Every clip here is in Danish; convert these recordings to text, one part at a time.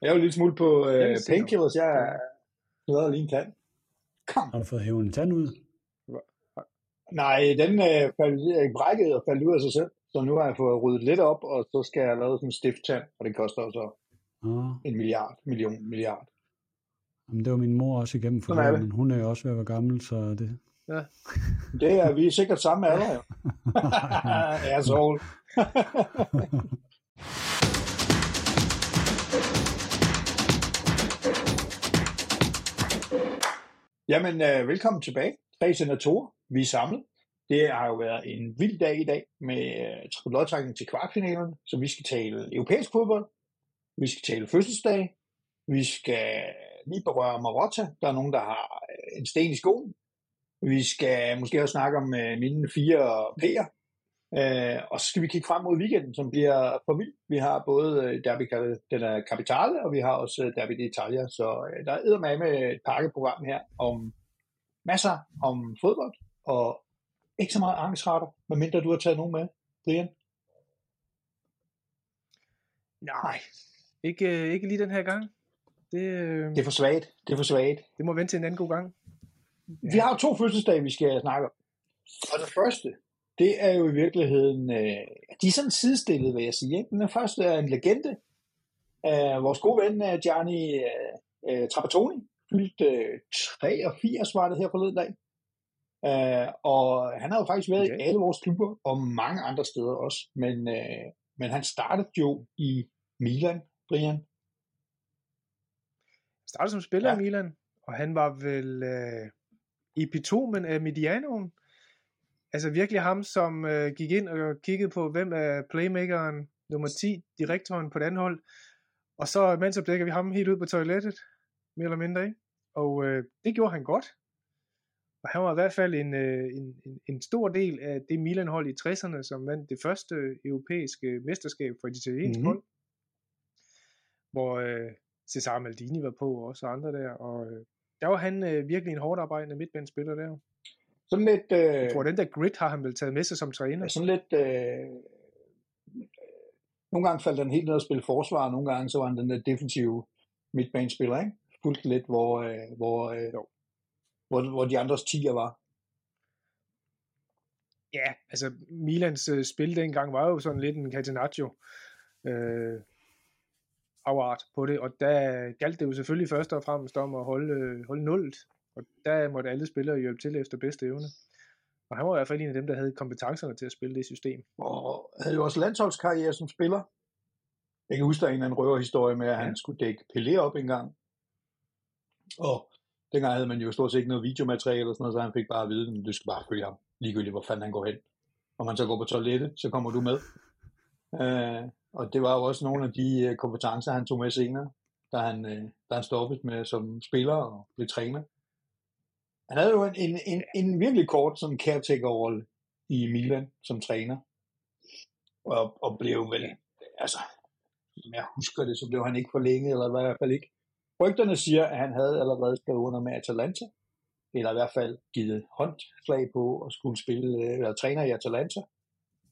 Jeg er jo lidt smule på øh, painkillers. Jeg bedre lige en tand. Kom. Har du fået hævet en tand ud? Nej, den øh, faldt, øh, brækkede og faldt ud af sig selv. Så nu har jeg fået ryddet lidt op, og så skal jeg lave sådan en stift tand, og det koster jo så Nå, en milliard, million, milliard. jamen, det var min mor også igennem for det. men hun er jo også ved at være gammel, så det... Det er vi er sikkert samme alder, jo. Asshole. Jamen, øh, velkommen tilbage. Tre senatorer. Vi er samlet. Det har jo været en vild dag i dag med øh, lodtrækning til kvartfinalen, så vi skal tale europæisk fodbold. Vi skal tale fødselsdag. Vi skal lige berøre Marotta. Der er nogen, der har øh, en sten i skoen. Vi skal måske også snakke om øh, mine fire P'er. Øh, og så skal vi kigge frem mod weekenden, som bliver for vild. Vi har både øh, Derby den er Capitale, og vi har også øh, Derby d'Italia. Så øh, der er med med et pakkeprogram her om masser om fodbold, og ikke så meget angstretter, medmindre du har taget nogen med, Brian. Nej, ikke, ikke lige den her gang. Det, øh, Det er for svagt. Det er for svagt. det må vente til en anden god gang. Vi har jo to fødselsdage, vi skal snakke om. Og det første, det er jo i virkeligheden, øh, de er sådan sidestillet, vil jeg sige. Ikke? Den første er en legende. Øh, vores gode ven, øh, Gianni øh, øh, Trapattoni, fyldt øh, 83, var det her forleden dag. Øh, og han har jo faktisk været Okay. i alle vores klubber, og mange andre steder også. Men, øh, men han startede jo i Milan, Brian. startede som spiller Ja. ja. i Milan, og han var vel øh, epitomen af Medianoen. Altså virkelig ham, som øh, gik ind og kiggede på, hvem er playmakeren nummer 10, direktoren på det andet hold. Og så mens dækker vi ham helt ud på toilettet, mere eller mindre, ikke? Og øh, det gjorde han godt. Og han var i hvert fald en, øh, en, en, en stor del af det Milan-hold i 60'erne, som vandt det første europæiske mesterskab for et italiensk Mhm. mm-hmm. hold. Hvor øh, Cesare Maldini var på, og også andre der. Og øh, der var han øh, virkelig en hårdt arbejdende midtbanespiller der. Sådan lidt, øh, Jeg tror, den der grit har han vel taget med sig som træner. Ja, sådan lidt... Øh, nogle gange faldt han helt ned og spille forsvar, og nogle gange så var han den der defensive midtbanespiller, ikke? Fuldt lidt, hvor, øh, hvor, øh, Jo. hvor, hvor de andres tiger var. Ja, altså Milans øh, spil dengang var jo sådan lidt en Catenaccio øh, afart på det, og der galt det jo selvfølgelig først og fremmest om at holde, øh, holde nullet, og der måtte alle spillere hjælpe til efter bedste evne. Og han var i hvert fald en af dem, der havde kompetencerne til at spille det system. Og havde jo også landsholdskarriere som spiller. Jeg kan huske, der er en eller anden røverhistorie med, at han skulle dække Pelé op en gang. Og dengang havde man jo stort set ikke noget videomateriale og sådan noget, så han fik bare at vide, at du skal bare følge ham, ligegyldigt hvor fanden han går hen. Og man så går på toilettet, så kommer du med. Øh, og det var jo også nogle af de øh, kompetencer, han tog med senere, da han, øh, da han stoppede med som spiller og blev træner. Han havde jo en, en, en, en virkelig kort sådan caretaker-rolle i Milan som træner. Og, og blev vel, altså, som jeg husker det, så blev han ikke forlænget, eller i hvert fald ikke. Rygterne siger, at han havde allerede skrevet under med Atalanta, eller i hvert fald givet håndslag på at skulle spille, øh, eller træner i Atalanta.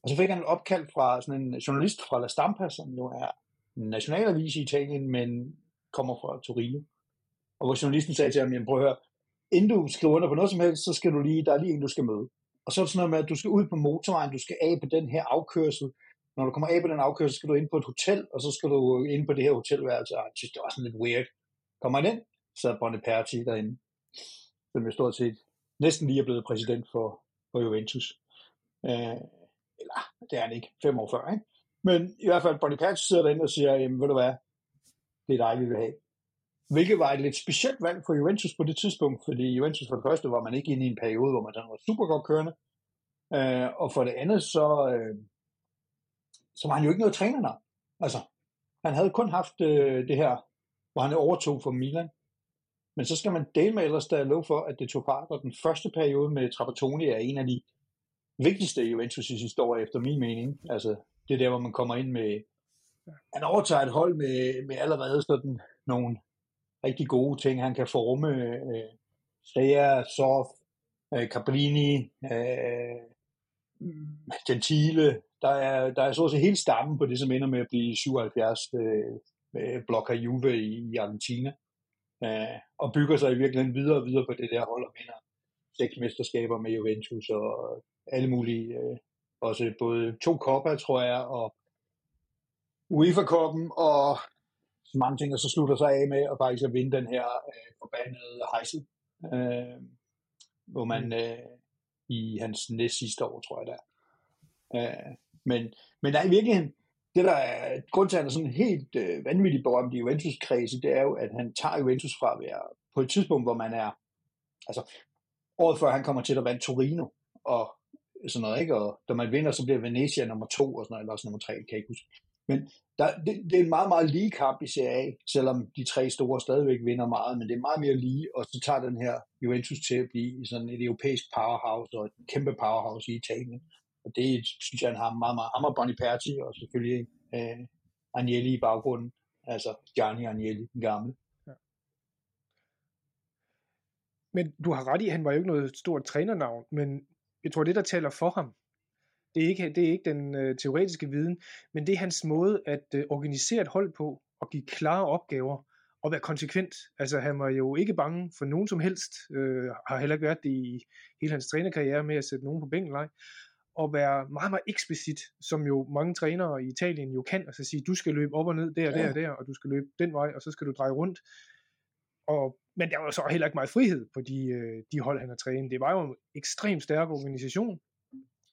Og så fik han et opkald fra sådan en journalist fra La Stampa, som jo er en nationalavis i Italien, men kommer fra Torino. Og hvor journalisten sagde til ham, jamen prøv at høre, inden du skriver under på noget som helst, så skal du lige, der er lige en, du skal møde. Og så er det sådan noget med, at du skal ud på motorvejen, du skal af på den her afkørsel. Når du kommer af på den afkørsel, så skal du ind på et hotel, og så skal du ind på det her hotelværelse. Og jeg synes, det var sådan lidt weird. Kommer han ind, så er Boniperti derinde, som jo stort set næsten lige er blevet præsident for, for Juventus. Øh, eller, det er han ikke, fem år før, ikke? Men i hvert fald, Boniperti sidder derinde og siger, jamen ved du hvad, det er dig, vi vil have. Hvilket var et lidt specielt valg for Juventus på det tidspunkt, fordi Juventus for det første var man ikke inde i en periode, hvor man sådan var super godt kørende. Øh, og for det andet, så, øh, så var han jo ikke noget trænernavn. Altså, han havde kun haft øh, det her, hvor han overtog for Milan. Men så skal man dele med ellers, der er lov for, at det tog fart, og den første periode med Trapattoni er en af de vigtigste i Juventus' historie, efter min mening. Altså, det er der, hvor man kommer ind med, han overtager et hold med, med allerede sådan nogle rigtig gode ting, han kan forme. Øh, Strea, Sof, øh, Caprini, øh, Gentile. Der er, der er så også hele stammen på det, som ender med at blive 77 øh, øh, Blokker Juve i, i Argentina, øh, og bygger sig i virkeligheden videre og videre på det der hold og vinder seks mesterskaber med Juventus og alle mulige, øh, også både to kopper, tror jeg, og UEFA-koppen og mange ting, og så slutter sig af med at faktisk at vinde den her øh, forbandede hejsel, øh, hvor man øh, i hans næst sidste år, tror jeg der. Øh, men, men der er i virkeligheden, det der er, grund til, at han er sådan helt øh, vanvittigt berømt i Juventus-kredse, det er jo, at han tager Juventus fra at være på et tidspunkt, hvor man er, altså året før han kommer til at vinde Torino, og sådan noget, ikke? Og da man vinder, så bliver Venezia nummer to, og sådan noget, eller også nummer tre, kan jeg ikke huske. Men der, det, det, er en meget, meget lige kamp i Serie A, selvom de tre store stadigvæk vinder meget, men det er meget mere lige, og så tager den her Juventus til at blive sådan et europæisk powerhouse, og et kæmpe powerhouse i Italien. Og det synes jeg, han har meget, meget. Ham Bonny Perti, og selvfølgelig øh, Agnelli i baggrunden, altså Gianni Agnelli, den gamle. Ja. Men du har ret i, at han var jo ikke noget stort trænernavn, men jeg tror, det der taler for ham, det er ikke, det er ikke den øh, teoretiske viden, men det er hans måde at øh, organisere et hold på, og give klare opgaver, og være konsekvent. Altså han var jo ikke bange for nogen som helst, øh, har heller ikke været det i hele hans trænerkarriere med at sætte nogen på bænken, og være meget, meget eksplicit, som jo mange trænere i Italien jo kan, altså sige, du skal løbe op og ned der, ja. der og der, og du skal løbe den vej, og så skal du dreje rundt. Og, men der var så heller ikke meget frihed på de, øh, de hold, han har trænet. Det var jo en ekstremt stærk organisation,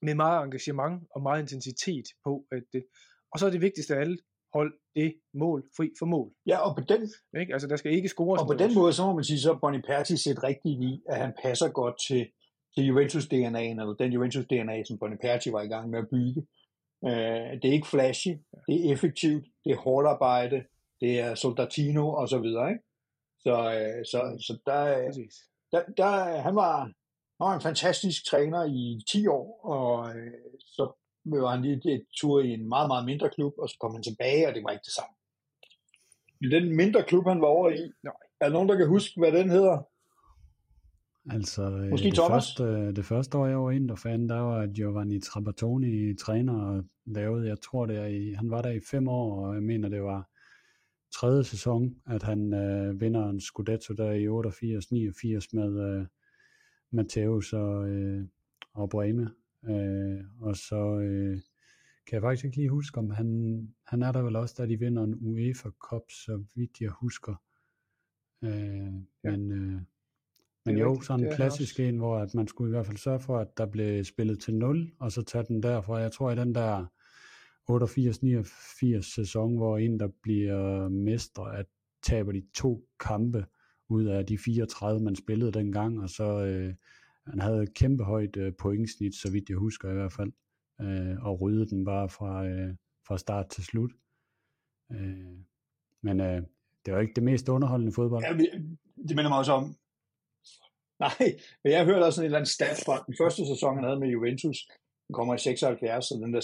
med meget engagement og meget intensitet på, at det, og så er det vigtigste af alt, hold det mål fri for mål. Ja, og på den, ikke? Altså, der skal ikke score. Og på den måde, så må man sige, så Bonnie Perti set rigtigt i, at han passer godt til, til Juventus DNA'en, eller den Juventus DNA, som Bonnie Perti var i gang med at bygge. Uh, det er ikke flashy, det er effektivt, det er hårdt arbejde, det er soldatino og så videre, ikke? Så, uh, så, så der, der, der, han var, han var en fantastisk træner i 10 år, og øh, så var han lige et tur i en meget, meget mindre klub, og så kom han tilbage, og det var ikke det samme. I den mindre klub, han var over i, Nej. er der nogen, der kan huske, hvad den hedder? Altså, øh, Måske det, Thomas? Første, det første år, jeg var inde, der fandt, der var Giovanni Trapattoni træner og lavede, jeg tror det er i, han var der i fem år, og jeg mener, det var tredje sæson, at han øh, vinder en Scudetto der i 88-89 med, øh, Matthäus og, øh, og Breme. Øh, og så øh, kan jeg faktisk ikke lige huske, om han, han er der vel også, da de vinder en UEFA Cup, så vidt jeg husker. Øh, ja. Men, øh, men jo, rigtigt, sådan en klassisk en, hvor at man skulle i hvert fald sørge for, at der blev spillet til 0, og så tage den derfra. Jeg tror, i den der 88-89 sæson, hvor en, der bliver mestre, at taber de to kampe, ud af de 34, man spillede dengang, og så øh, han havde et kæmpe højt øh, pointsnit, så vidt jeg husker i hvert fald, øh, og ryddede den bare fra, øh, fra start til slut. Øh, men øh, det var ikke det mest underholdende fodbold. Ja, øh, det minder mig også om, nej, men jeg hørte også sådan en eller anden stat fra den første sæson, han havde med Juventus, den kommer i 76, og den der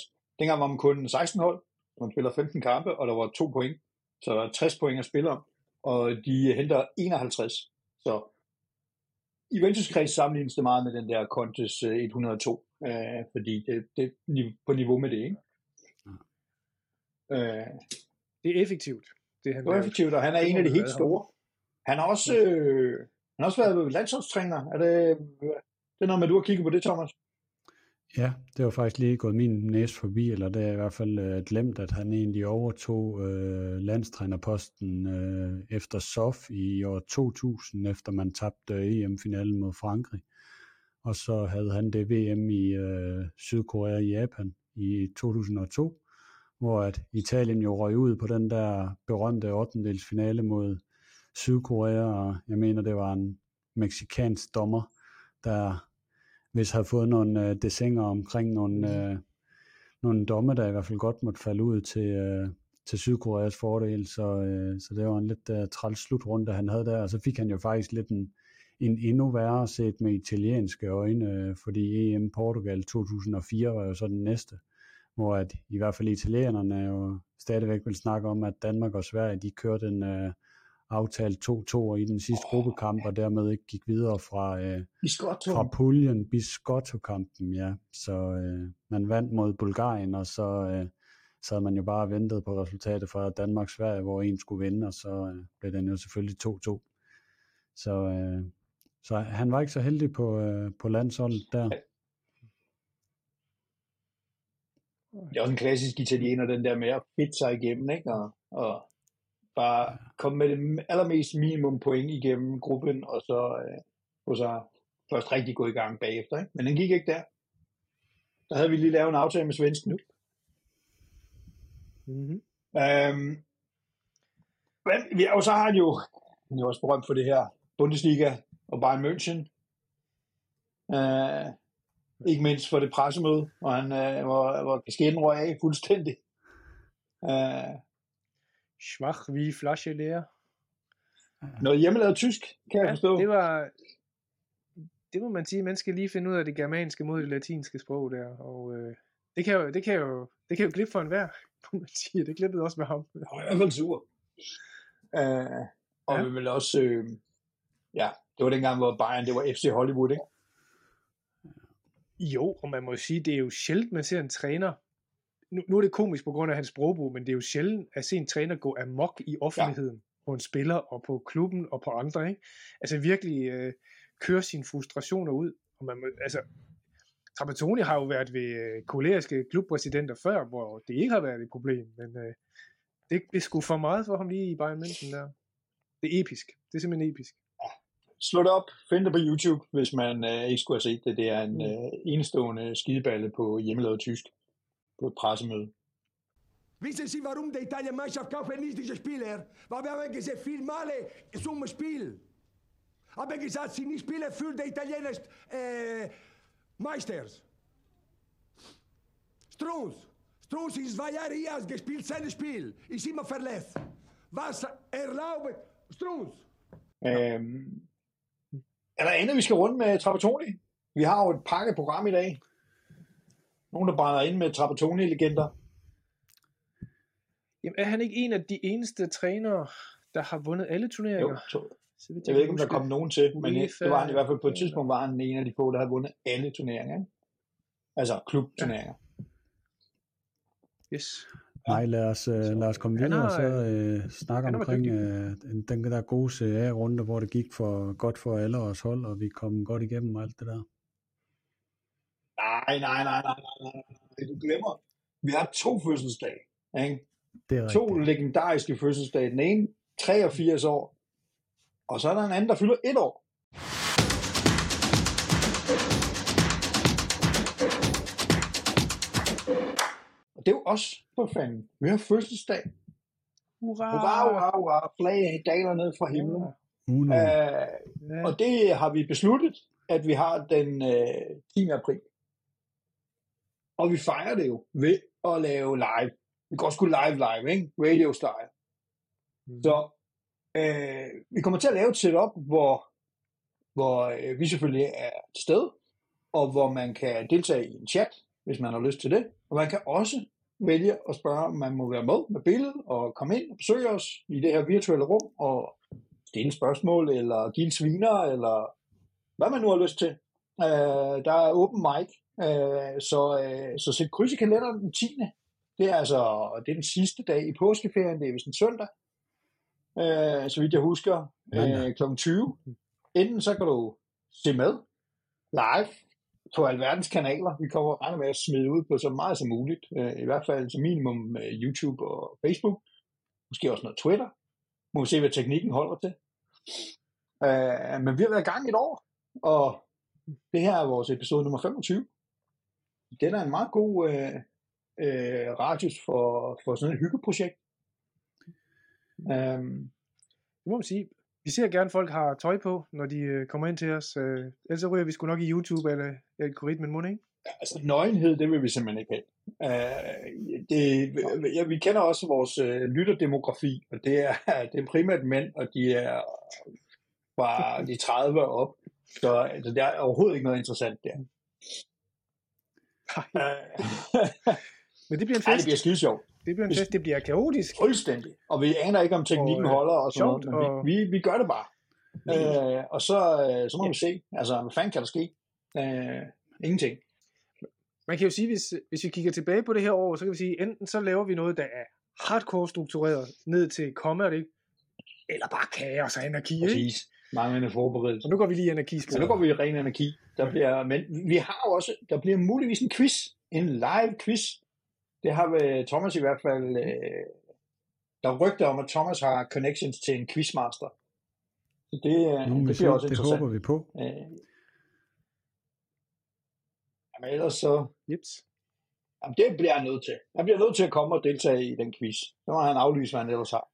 76-77, dengang var man kun 16 hold, man spiller 15 kampe, og der var to point, så der var 60 point at spille om og de henter 51. Så i Juventus-kreds sammenlignes det meget med den der Contes 102, øh, fordi det, det er på niveau med det, ikke? Øh, det er effektivt. Det, han det er effektivt, og han er en af de helt store. Han har også, øh, han har også været landsholdstræner. Er det, det er noget med, du har kigget på det, Thomas? Ja, det var faktisk lige gået min næse forbi, eller det er i hvert fald øh, glemt, at han egentlig overtog øh, landstrænerposten øh, efter SOF i år 2000, efter man tabte EM-finalen mod Frankrig. Og så havde han det VM i øh, Sydkorea og Japan i 2002, hvor at Italien jo røg ud på den der berømte 8. finale mod Sydkorea, og jeg mener, det var en meksikansk dommer, der hvis havde fået nogle øh, desinger omkring nogle, mm. øh, nogle domme, der i hvert fald godt måtte falde ud til, øh, til Sydkoreas fordel, så, øh, så det var en lidt øh, træls slutrunde, han havde der, og så fik han jo faktisk lidt en, en endnu værre set med italienske øjne, øh, fordi EM Portugal 2004 var jo så den næste, hvor at i hvert fald italienerne jo stadigvæk vil snakke om, at Danmark og Sverige, de kørte en, øh, aftalt 2-2 i den sidste oh, gruppekamp, og dermed ikke gik videre fra, øh, fra puljen, Biscotto-kampen, ja. Så øh, man vandt mod Bulgarien, og så, øh, så havde man jo bare ventet på resultatet fra Danmark-Sverige, hvor en skulle vinde, og så øh, blev den jo selvfølgelig 2-2. Så, øh, så han var ikke så heldig på, øh, på landsholdet der. Det er også en klassisk italiener, den der med at fedte sig igennem, ikke? Og, og bare komme med det allermest minimum point igennem gruppen, og så, øh, og så først rigtig gå i gang bagefter. Ikke? Men den gik ikke der. Der havde vi lige lavet en aftale med svensken nu. Mm-hmm. Øhm, men, vi- og så har han jo, han er også berømt for det her, Bundesliga og Bayern München. Øh, ikke mindst for det pressemøde, hvor, han, øh, hvor, hvor kasketten røg af fuldstændig. Øh, Schwach wie Flasche leer. noget hjemmelavet tysk, kan jeg Ja, forstå. det var... Det må man sige, man skal lige finde ud af det germanske mod det latinske sprog der, og øh, det, kan jo, det, kan jo, det kan jo glippe for enhver, må man sige. Det glippede også med ham. Jeg var i hvert fald sur. Øh, og Ja. vi vil også, øh, ja, det var dengang, hvor Bayern, det var FC Hollywood, ikke? Jo, og man må sige, det er jo sjældent, man ser en træner, nu, nu er det komisk på grund af hans sprogbrug, men det er jo sjældent at se en træner gå amok i offentligheden ja. på en spiller og på klubben og på andre, ikke? Altså virkelig øh, køre sine frustrationer ud. Og man altså, Trapattoni har jo været ved øh, koleriske klubpræsidenter før, hvor det ikke har været et problem, men øh, det blev sgu for meget for ham lige i Bayern München der. Det er episk. Det er simpelthen episk. Slå det op, find det på YouTube, hvis man øh, ikke skulle have set det. Det er en Mm. øh, enestående skideballe på hjemmelavet tysk på et pressemøde. Wissen Sie, warum die Italien Mannschaft kaufen nicht diese Spieler? Weil wir haben gesehen, viel Male zum Spiel. Haben gesagt, sie nicht spielen für die Italiener äh, Meisters. Strunz. Strunz ist zwei Jahre hier, hat gespielt sein Spiel. Ist immer verletzt. Was erlaubt Strunz? Øhm, er der andet, vi skal runde med Trapattoni? Vi har jo et pakket program i dag. Nogen, der brænder ind med Trapattoni-legender. Jamen, er han ikke en af de eneste trænere, der har vundet alle turneringer? Jo, to. Så vidt Jeg ved kan ikke, om der kom nogen til, men UEFA det var han i hvert fald på et tidspunkt, var han en af de få, der havde vundet alle turneringer. Ikke? Altså klubturneringer. Yes. Nej, lad os, øh, lad os komme videre og så øh, snakke han var omkring øh, den- den der gode CA-runde, hvor det gik for godt for alle os hold, og vi kom godt igennem alt det der. Nej, nej, nej, nej, nej, nej. Du glemmer. Vi har to fødselsdage. Ikke? Det er To rigtigt. legendariske fødselsdage. Den ene, 83 år. Og så er der en anden, der fylder et år. Og det er jo os, for fanden. Vi har fødselsdag. Hurra! Hurra, hurra, hurra. Flag daler ned fra himlen. Uno. Ja. og det har vi besluttet, at vi har den øh, 10. april. Og vi fejrer det jo ved at lave live. Vi går sgu live live, ikke? Radio style. Mhm. Så øh, vi kommer til at lave et setup, hvor, hvor øh, vi selvfølgelig er til stede, og hvor man kan deltage i en chat, hvis man har lyst til det. Og man kan også vælge at spørge, om man må være med med billedet, og komme ind og besøge os i det her virtuelle rum, og stille spørgsmål, eller give en sviner, eller hvad man nu har lyst til. Øh, der er open mic, øh, så, øh, så sæt kryds i kalenderen den 10. Det er altså det er den sidste dag i påskeferien, det er vist en søndag, øh, så vidt jeg husker, øh, kl. 20. Enten så kan du se med live på alverdens kanaler. Vi kommer regner med at smide ud på så meget som muligt. Øh, I hvert fald som minimum øh, YouTube og Facebook. Måske også noget Twitter. Må vi se, hvad teknikken holder til. Øh, men vi har været i gang et år, og det her er vores episode nummer 25. Det er en meget god øh, øh, radius for, for sådan et hyggeprojekt. Um, Det må man sige. Vi ser gerne, at folk har tøj på, når de øh, kommer ind til os. Øh, ellers så ryger vi sgu nok i YouTube eller algoritmen, må ikke? altså nøgenhed, det vil vi simpelthen ikke have. Uh, det, ja, vi kender også vores uh, lytterdemografi, og det er, det er primært mænd, og de er fra de 30 og op. Så altså, der er overhovedet ikke noget interessant der. Uh, Men det bliver en ej, det fest. bliver skide sjovt. Det bliver en fest. Det bliver kaotisk. Fuldstændig. Og vi aner ikke, om teknikken Og, øh, holder og sådan sjovt, noget, men og- vi, vi, vi gør det bare. Øh, og så, øh, så må vi se, altså hvad fanden kan der ske? Øh, ingenting. man kan jo sige, hvis, hvis vi kigger tilbage på det her år, så kan vi sige, enten så laver vi noget, der er hardcore struktureret ned til komma, ikke? eller bare kaos og anarki. Ikke? Manglende forberedelse. Og nu går vi lige i anarki. Så nu går vi i ren energi. Der bliver, men vi har også, der bliver muligvis en quiz. En live quiz. Det har øh, Thomas i hvert fald, øh, der er rygter om, at Thomas har connections til en quizmaster. Så det, øh, Nogen det bliver også det interessant. håber vi på. Øh, jamen ellers så, Jeps. jamen det bliver han nødt til. Han bliver nødt til at komme og deltage i den quiz. Så må han aflyse, hvad han ellers har.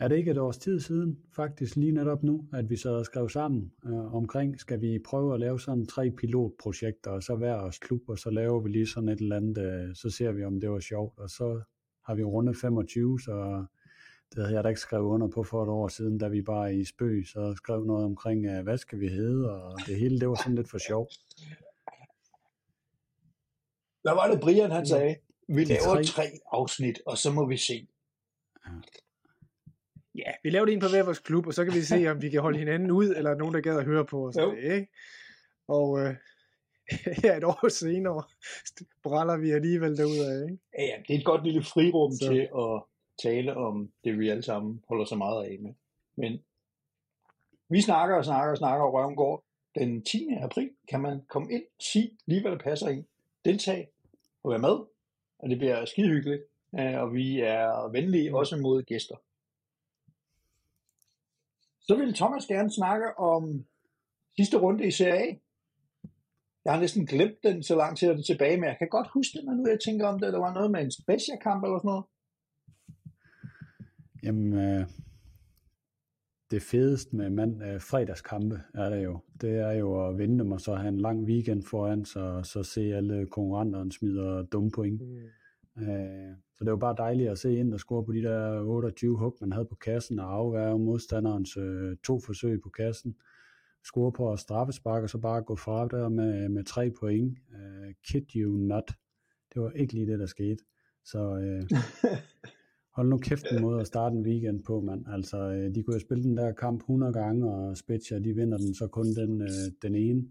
Er det ikke et års tid siden, faktisk lige netop nu, at vi så og skrev sammen øh, omkring, skal vi prøve at lave sådan tre pilotprojekter, og så hver os klub, og så laver vi lige sådan et eller andet, øh, så ser vi, om det var sjovt, og så har vi rundet 25, så det havde jeg da ikke skrevet under på for et år siden, da vi bare i spøg, så skrev noget omkring, øh, hvad skal vi hedde, og det hele, det var sådan lidt for sjov. Hvad var det, Brian han sagde? Vi De laver tre. tre afsnit, og så må vi se. Ja, vi laver det en på hver vores klub, og så kan vi se, om vi kan holde hinanden ud, eller nogen, der gad at høre på os. Jo. Ikke? Og øh, her et år senere, brænder vi alligevel derudad. Ikke? Ja, ja, det er et godt lille frirum Så. så. til at tale om det, vi alle sammen holder så meget af med. Men vi snakker og snakker og snakker, og røven går. Den 10. april kan man komme ind, sige lige, hvad der passer ind, deltage og være med, og det bliver skide hyggeligt. Øh, Og vi er venlige også mod gæster. Så vil Thomas gerne snakke om sidste runde i Serie A. Jeg har næsten glemt den, så lang tid er det tilbage, men jeg kan godt huske det, når nu jeg tænker om det. Der var noget med en Spezia-kamp eller sådan noget. Jamen, øh, det fedeste med mand, øh, fredagskampe er det jo. Det er jo at vente mig så have en lang weekend foran, så, så se alle konkurrenterne smider dumme point. Øh, så det var bare dejligt at se ind og score på de der 28 hug, man havde på kassen, og afværge modstanderens øh, to forsøg på kassen. Score på at straffespark, og så bare gå fra der med, med tre point. Øh, kid you not. Det var ikke lige det, der skete. Så øh, hold nu kæft en måde at starte en weekend på, mand. Altså, øh, de kunne jo spille den der kamp 100 gange, og Spezia, de vinder den så kun den, øh, den ene.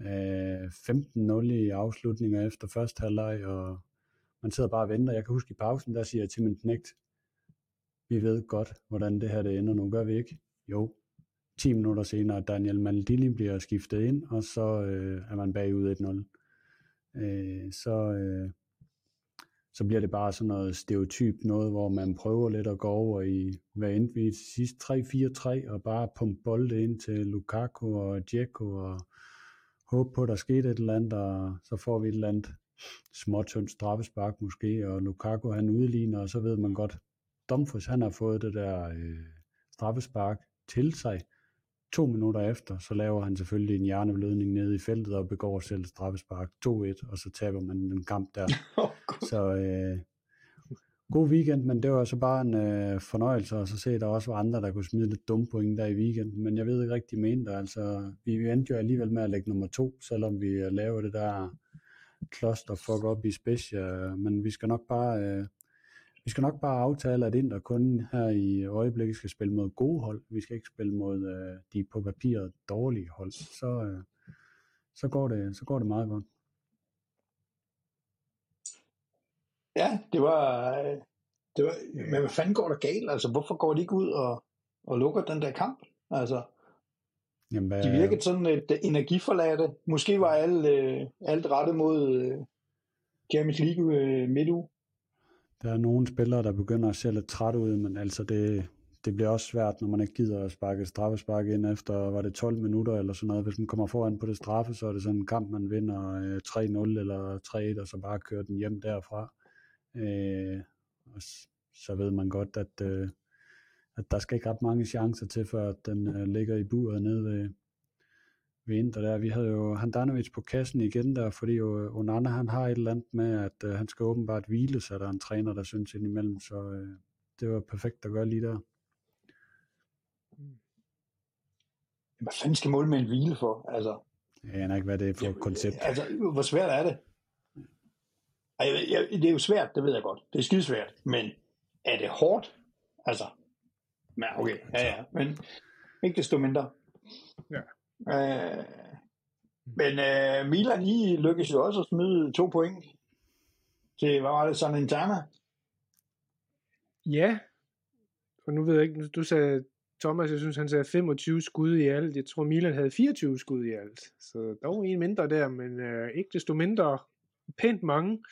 Øh, 15-0 i afslutninger efter første halvleg, og man sidder bare og venter. Jeg kan huske i pausen, der siger jeg til min knægt, vi ved godt, hvordan det her det ender nu, gør vi ikke? Jo. 10 minutter senere, Daniel Maldini bliver skiftet ind, og så øh, er man bagud 1-0. Øh, så, øh, så bliver det bare sådan noget stereotyp, noget hvor man prøver lidt at gå over i, hvad endte vi sidst, 3-4-3, og bare pumpe bolde ind til Lukaku og Dzeko, og håbe på, at der skete et eller andet, og så får vi et eller andet småtyndt straffespark måske, og Lukaku han udligner, og så ved man godt, Dumfries han har fået det der øh, straffespark til sig. To minutter efter, så laver han selvfølgelig en hjerneblødning nede i feltet og begår selv straffespark 2-1, og så taber man den kamp der. Så øh, god weekend, men det var så bare en øh, fornøjelse at så se, at der også var andre, der kunne smide lidt dumme point der i weekenden, men jeg ved ikke rigtig, mente altså, vi, endte jo alligevel med at lægge nummer to, selvom vi laver det der cluster fuck op i Spezia, men vi skal nok bare øh, vi skal nok bare aftale, at Inter kun her i øjeblikket skal spille mod gode hold. Vi skal ikke spille mod øh, de på papiret dårlige hold. Så, øh, så, går det, så går det meget godt. Ja, det var, øh, det var, men hvad fanden går der galt? Altså, hvorfor går de ikke ud og, og lukker den der kamp? Altså, Jamen, hvad, de virkede sådan et energiforladte. Måske var alt, øh, alt rettet mod øh, Champions League øh, midtuge. Der er nogle spillere, der begynder at se lidt træt ud, men altså det, det bliver også svært, når man ikke gider at sparke straffespark ind efter, var det 12 minutter eller sådan noget. Hvis man kommer foran på det straffe, så er det sådan en kamp, man vinder øh, 3-0 eller 3-1, og så bare kører den hjem derfra. Øh, og så ved man godt, at, øh, at der skal ikke ret mange chancer til, før at den øh, ligger i buret nede ved, ved Inter der. Vi havde jo Handanovic på kassen igen der, fordi jo Onana han har et eller andet med, at øh, han skal åbenbart hvile, så der er en træner, der synes indimellem, så øh, det var perfekt at gøre lige der. Hvad fanden skal en hvile for? Altså, Jeg aner ikke, hvad det er for et koncept. altså hvor svært er det? Jeg, det er jo svært, det ved jeg godt. Det er skidesvært. Men er det hårdt? Altså, ja, okay, ja, ja. Men ikke desto mindre. Ja. Øh, Men øh, Milan, I lykkedes jo også at smide to point til, hvad var det, Salernitana? Ja, og nu ved jeg ikke, du sagde, Thomas, jeg synes, han sagde 25 skud i alt. Jeg tror, Milan havde 24 skud i alt. Så der var en mindre der, men øh, ikke desto mindre pænt mange.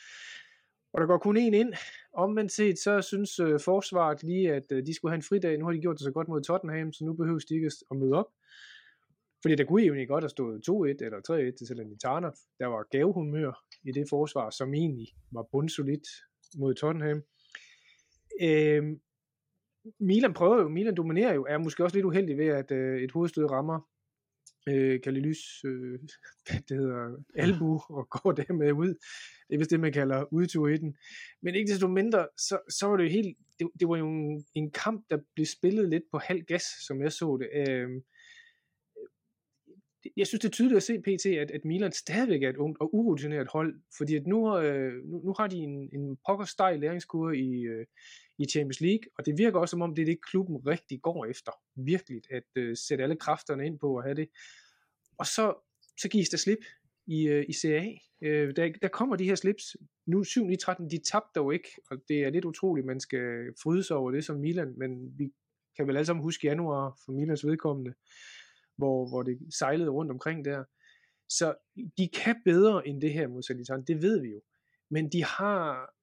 Og der går kun en ind. Omvendt set, så synes øh, forsvaret lige, at øh, de skulle have en fridag. Nu har de gjort det så godt mod Tottenham, så nu behøver de ikke at møde op. Fordi der kunne egentlig godt have stået 2-1 eller 3-1 til Salernitana. Der var gavehumør i det forsvar, som egentlig var bundsolidt mod Tottenham. Øh, Milan prøver jo, Milan dominerer jo, er måske også lidt uheldig ved, at øh, et hovedstød rammer øh, Kalilys, øh, det hedder, albu, og går dermed ud. Det er vist det, man kalder udtur Men ikke desto mindre, så, så var det jo helt, det, det var jo en, en kamp, der blev spillet lidt på halv gas, som jeg så det. Øh, jeg synes, det er tydeligt at se PT, at, at Milan stadigvæk er et ungt og urutineret hold, fordi at nu, øh, nu, nu har de en, en pokker stejl læringskurve i, øh, i Champions League, og det virker også som om, det er det, klubben rigtig går efter. Virkelig, at øh, sætte alle kræfterne ind på at have det. Og så, så gives der slip i, øh, i CA. Øh, der, der kommer de her slips. Nu 7-9-13, de tabte dog ikke, og det er lidt utroligt, man skal fryde sig over det som Milan, men vi kan vel alle sammen huske januar for Milans vedkommende, hvor, hvor det sejlede rundt omkring der. Så de kan bedre end det her mod Salitan, det ved vi jo. Men de har,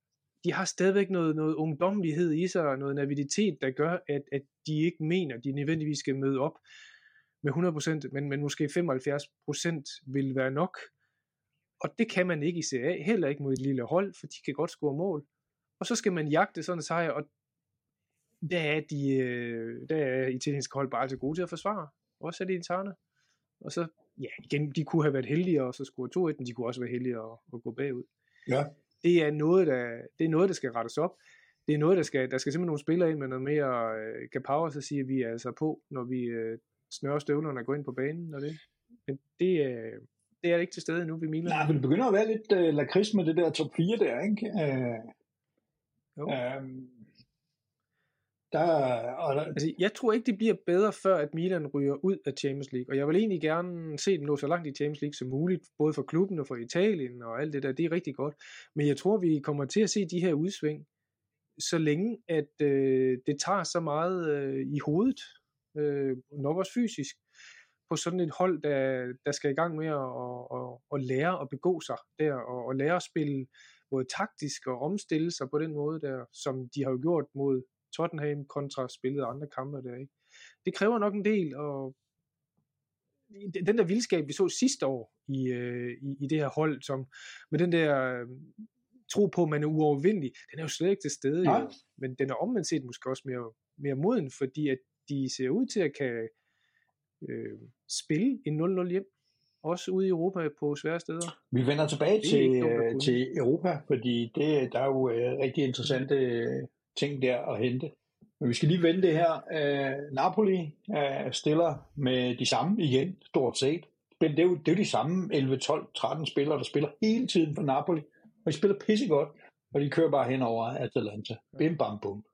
de har stadigvæk noget, noget ungdomlighed i sig, og noget naviditet, der gør, at, at de ikke mener, at de nødvendigvis skal møde op med 100%, men, men måske 75% vil være nok. Og det kan man ikke i CA, heller ikke mod et lille hold, for de kan godt score mål. Og så skal man jagte sådan en sejr, og der er, de, øh, der er italienske hold bare så gode til at forsvare. Også er det interne. Og så, ja, igen, de kunne have været heldige og så score 2-1, men de kunne også være heldige at, at gå bagud. Ja. Det er noget, der, det er noget, der skal rettes op. Det er noget, der skal, der skal simpelthen nogle spillere ind med noget mere øh, power, så siger vi altså på, når vi øh, snører støvlerne og går ind på banen. Og det. Men det, øh, det er ikke til stede nu ved Milan. Nej, men det begynder at være lidt øh, lakrids med det der top 4 der, ikke? Øh, jo. Øh, der, og der, altså, jeg tror ikke, det bliver bedre, før at Milan ryger ud af Champions League. Og jeg vil egentlig gerne se dem nå så langt i Champions League som muligt, både for klubben og for Italien og alt det der. Det er rigtig godt. Men jeg tror, vi kommer til at se de her udsving, så længe at øh, det tager så meget øh, i hovedet, øh, nok også fysisk, på sådan et hold, der, der skal i gang med at, at, at, at lære at begå sig der, og, at lære at spille både taktisk og omstille sig på den måde der, som de har jo gjort mod Tottenham kontra spillet andre kampe der, ikke? Det kræver nok en del, og den der vildskab, vi så sidste år i, øh, i, i det her hold, som med den der øh, tro på, at man er uovervindelig, den er jo slet ikke til stede, Nej. jo. men den er omvendt set måske også mere, mere moden, fordi at de ser ud til at kan øh, spille en 0-0 hjem, også ude i Europa på svære steder. Vi vender tilbage til, dumt øh, til Europa, fordi det, der er jo øh, rigtig interessante ting der at hente. Men vi skal lige vende det her. Øh, Napoli øh, stiller med de samme igen, stort set. Men det er jo, det er jo de samme 11, 12, 13 spillere, der spiller hele tiden for Napoli. Og de spiller pissegodt, og de kører bare hen over Atalanta. Bim bam bum.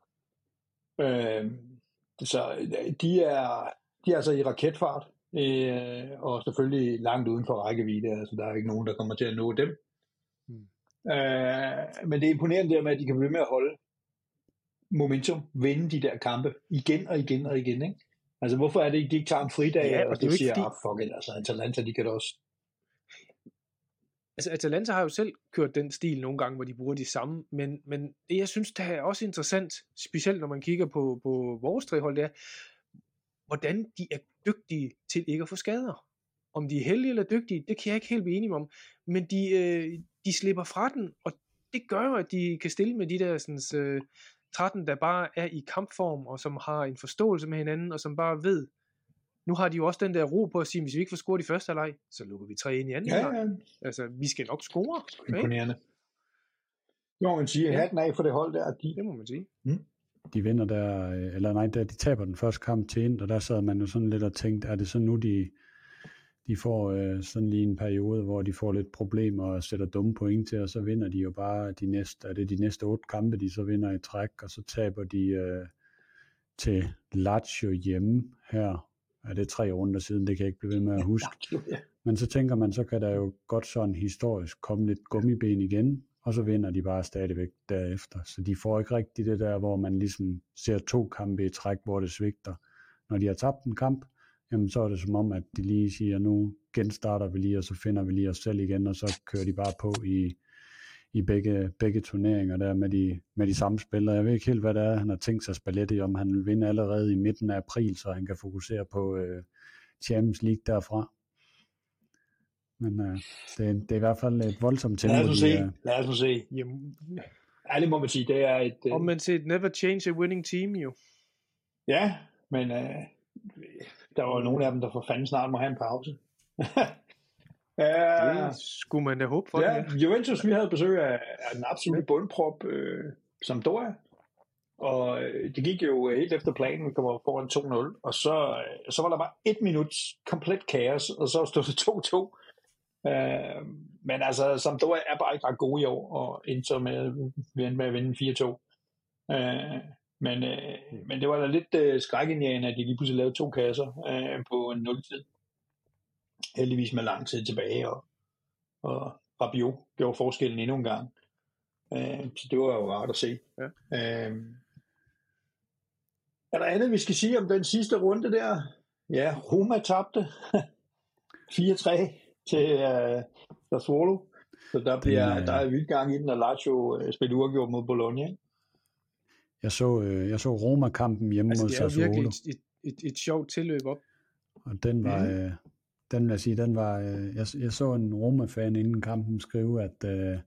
Øh, så øh, de er, de er altså i raketfart, øh, og selvfølgelig langt uden for rækkevidde. Altså, der er ikke nogen, der kommer til at nå dem. Mm. Øh, men det er imponerende der med, at de kan blive med at holde momentum, vinde de der kampe igen og igen og igen. Ikke? Altså, hvorfor er det ikke, de ikke tager en fridag, Ja, og og det ikke siger, fordi- ah, fuck it, altså, Atalanta, de kan da også. Altså Atalanta har jo selv kørt den stil nogle gange, hvor de bruger de samme, men, men det jeg synes, der er også interessant, specielt når man kigger på, på vores tre hold, det er, hvordan de er dygtige til ikke at få skader. Om de er heldige eller dygtige, det kan jeg ikke helt blive enig om, men de, øh, de slipper fra den, og det gør jo, at de kan stille med de der sådan, øh, 13, der bare er i kampform, og som har en forståelse med hinanden, og som bare ved, nu har de jo også den der ro på at sige, hvis vi ikke får scoret i første halvleg, så lukker vi tre ind i anden Ja, halvleg. ja, Altså, vi skal nok score. Ikke? imponerende. Jo, man siger, Ja. hatten af for det hold der, de, Det må man sige. de vinder der, eller nej, der, de taber den første kamp til ind, og der sad man jo sådan lidt og tænkte, er det så nu, de, de får øh, sådan lige en periode, hvor de får lidt problemer og sætter dumme point til, og så vinder de jo bare de næste, er det de næste otte kampe, de så vinder i træk, og så taber de øh, til Lazio hjemme her. Er det tre runder siden, det kan jeg ikke blive ved med at huske. Men så tænker man, så kan der jo godt sådan historisk komme lidt gummiben igen, og så vinder de bare stadigvæk derefter. Så de får ikke rigtig det der, hvor man ligesom ser to kampe i træk, hvor det svigter. Når de har tabt en kamp, jamen så er det som om, at de lige siger, nu genstarter vi lige, og så finder vi lige os selv igen, og så kører de bare på i, i begge, begge turneringer der med de, med de samme spillere. Jeg ved ikke helt, hvad det er, han har tænkt sig at spille i, om han vil vinde allerede i midten af april, så han kan fokusere på øh, Champions League derfra. Men øh, det, det er i hvert fald et voldsomt tempo. Lad os nu de se. er- Lad os nu se. Jamen, Ærligt må man sige, det er et... øh, om man siger, never change a winning team jo. Ja, men øh, der var nogle af dem, der for fanden snart må have en pause. ja, Det skulle man da håbe for. ja, det. Juventus, vi havde besøg af, af den absolutte bundprop, øh, Sampdoria. Og øh, det gik jo helt efter planen, vi kommer foran 2-0, og så, øh, så var der bare et minut komplet kaos, og så stod det 2-2. Øh, men altså, Sampdoria er bare ikke ret gode i år, og endte så med, med at vinde 4-2. Øh, men, øh, men det var da lidt øh, skrækindjagende, at de lige pludselig lavede to kasser øh, på en nultid. Heldigvis med lang tid tilbage, og, og Rabiot gjorde forskellen endnu en gang. Øh, så det var jo rart at se. Ja. Øh, er der andet, vi skal sige om den sidste runde der? Ja, Roma tabte 4-3 til uh, Sassuolo. Så der, bliver, øh, der er vildt gang i den, og Lazio uh, spiller uafgjort mod Bologna. Jeg så, øh, jeg så Roma-kampen hjemme Altså, mod det er Sassuolo. virkelig et, et, et, et sjovt tilløb op. Og den var, mm. øh, den vil jeg sige, den var, øh, jeg, jeg så en Roma-fan inden kampen skrive, at øh,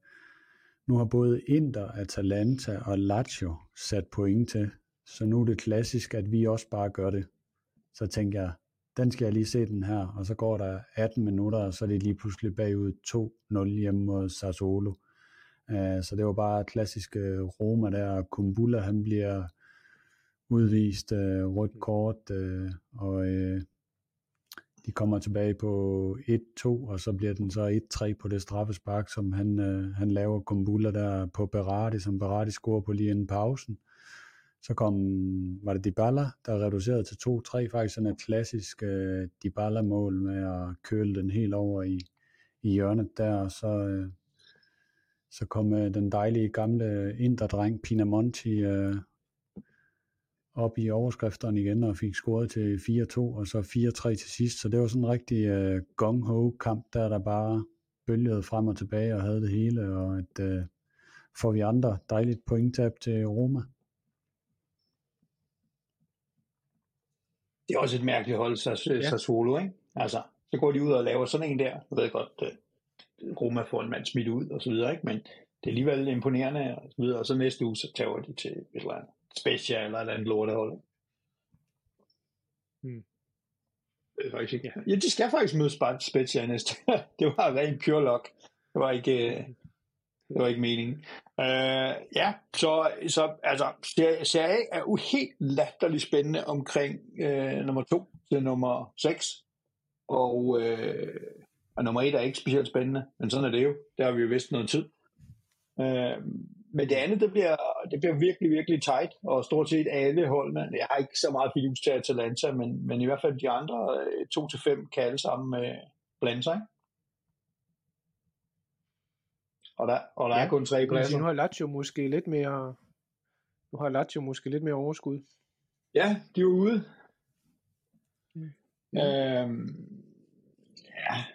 nu har både Inter, Atalanta og Lazio sat point til, så nu er det klassisk, at vi også bare gør det. Så tænker jeg, den skal jeg lige se den her, og så går der 18 minutter, og så er det lige pludselig bagud 2-0 hjemme mod Sassuolo. Uh, så det var bare klassisk uh, Roma der, og Kumbula han bliver udvist uh, rødt kort, uh, og uh, de kommer tilbage på 1-2, og så bliver den så 1-3 på det straffespark, som han, øh, han laver Kumbula der på Berardi, som Berardi scorer på lige inden pausen. Så kom, var det Dybala, der reducerede til 2-3, faktisk sådan et klassisk øh, Dybala-mål med at køle den helt over i, i hjørnet der, og så, øh, så kom øh, den dejlige gamle inderdreng Pinamonti øh, op i overskrifterne igen og fik scoret til 4-2 og så 4-3 til sidst. Så det var sådan en rigtig øh, gong-ho kamp, der der bare bølgede frem og tilbage og havde det hele, og et øh, får vi andre dejligt pointtab til Roma. Det er også et mærkeligt hold, Sas- Ja. Sassuolo, ikke? Altså, så går de ud og laver sådan en der. Jeg ved godt, at Roma får en mand smidt ud og så videre, ikke? Men det er alligevel imponerende og så videre. Og så næste uge, så tager de til et eller andet Spezia eller et andet lortehold. Hmm. Det er faktisk ikke. Ja, de skal faktisk møde Sp- Spezia næste. det var rent pure luck. Det var ikke, øh, det var ikke meningen. Uh, ja, så, så altså, Serie- A er jo helt latterligt spændende omkring uh, nummer 2 til nummer 6. Og, uh, og nummer 1 er ikke specielt spændende, men sådan er det jo. Der har vi jo vist noget tid. Uh, men det andet, det bliver, det bliver virkelig, virkelig tight, og stort set alle holdene, jeg har ikke så meget fidus til Atalanta, men, men i hvert fald de andre 2-5 kan alle sammen uh, blande sig. Og der, og der ja, er kun tre sige, pladser. nu har Lazio måske lidt mere nu har Lazio måske lidt mere overskud. Ja, de er ude. Mm. Øhm, ja.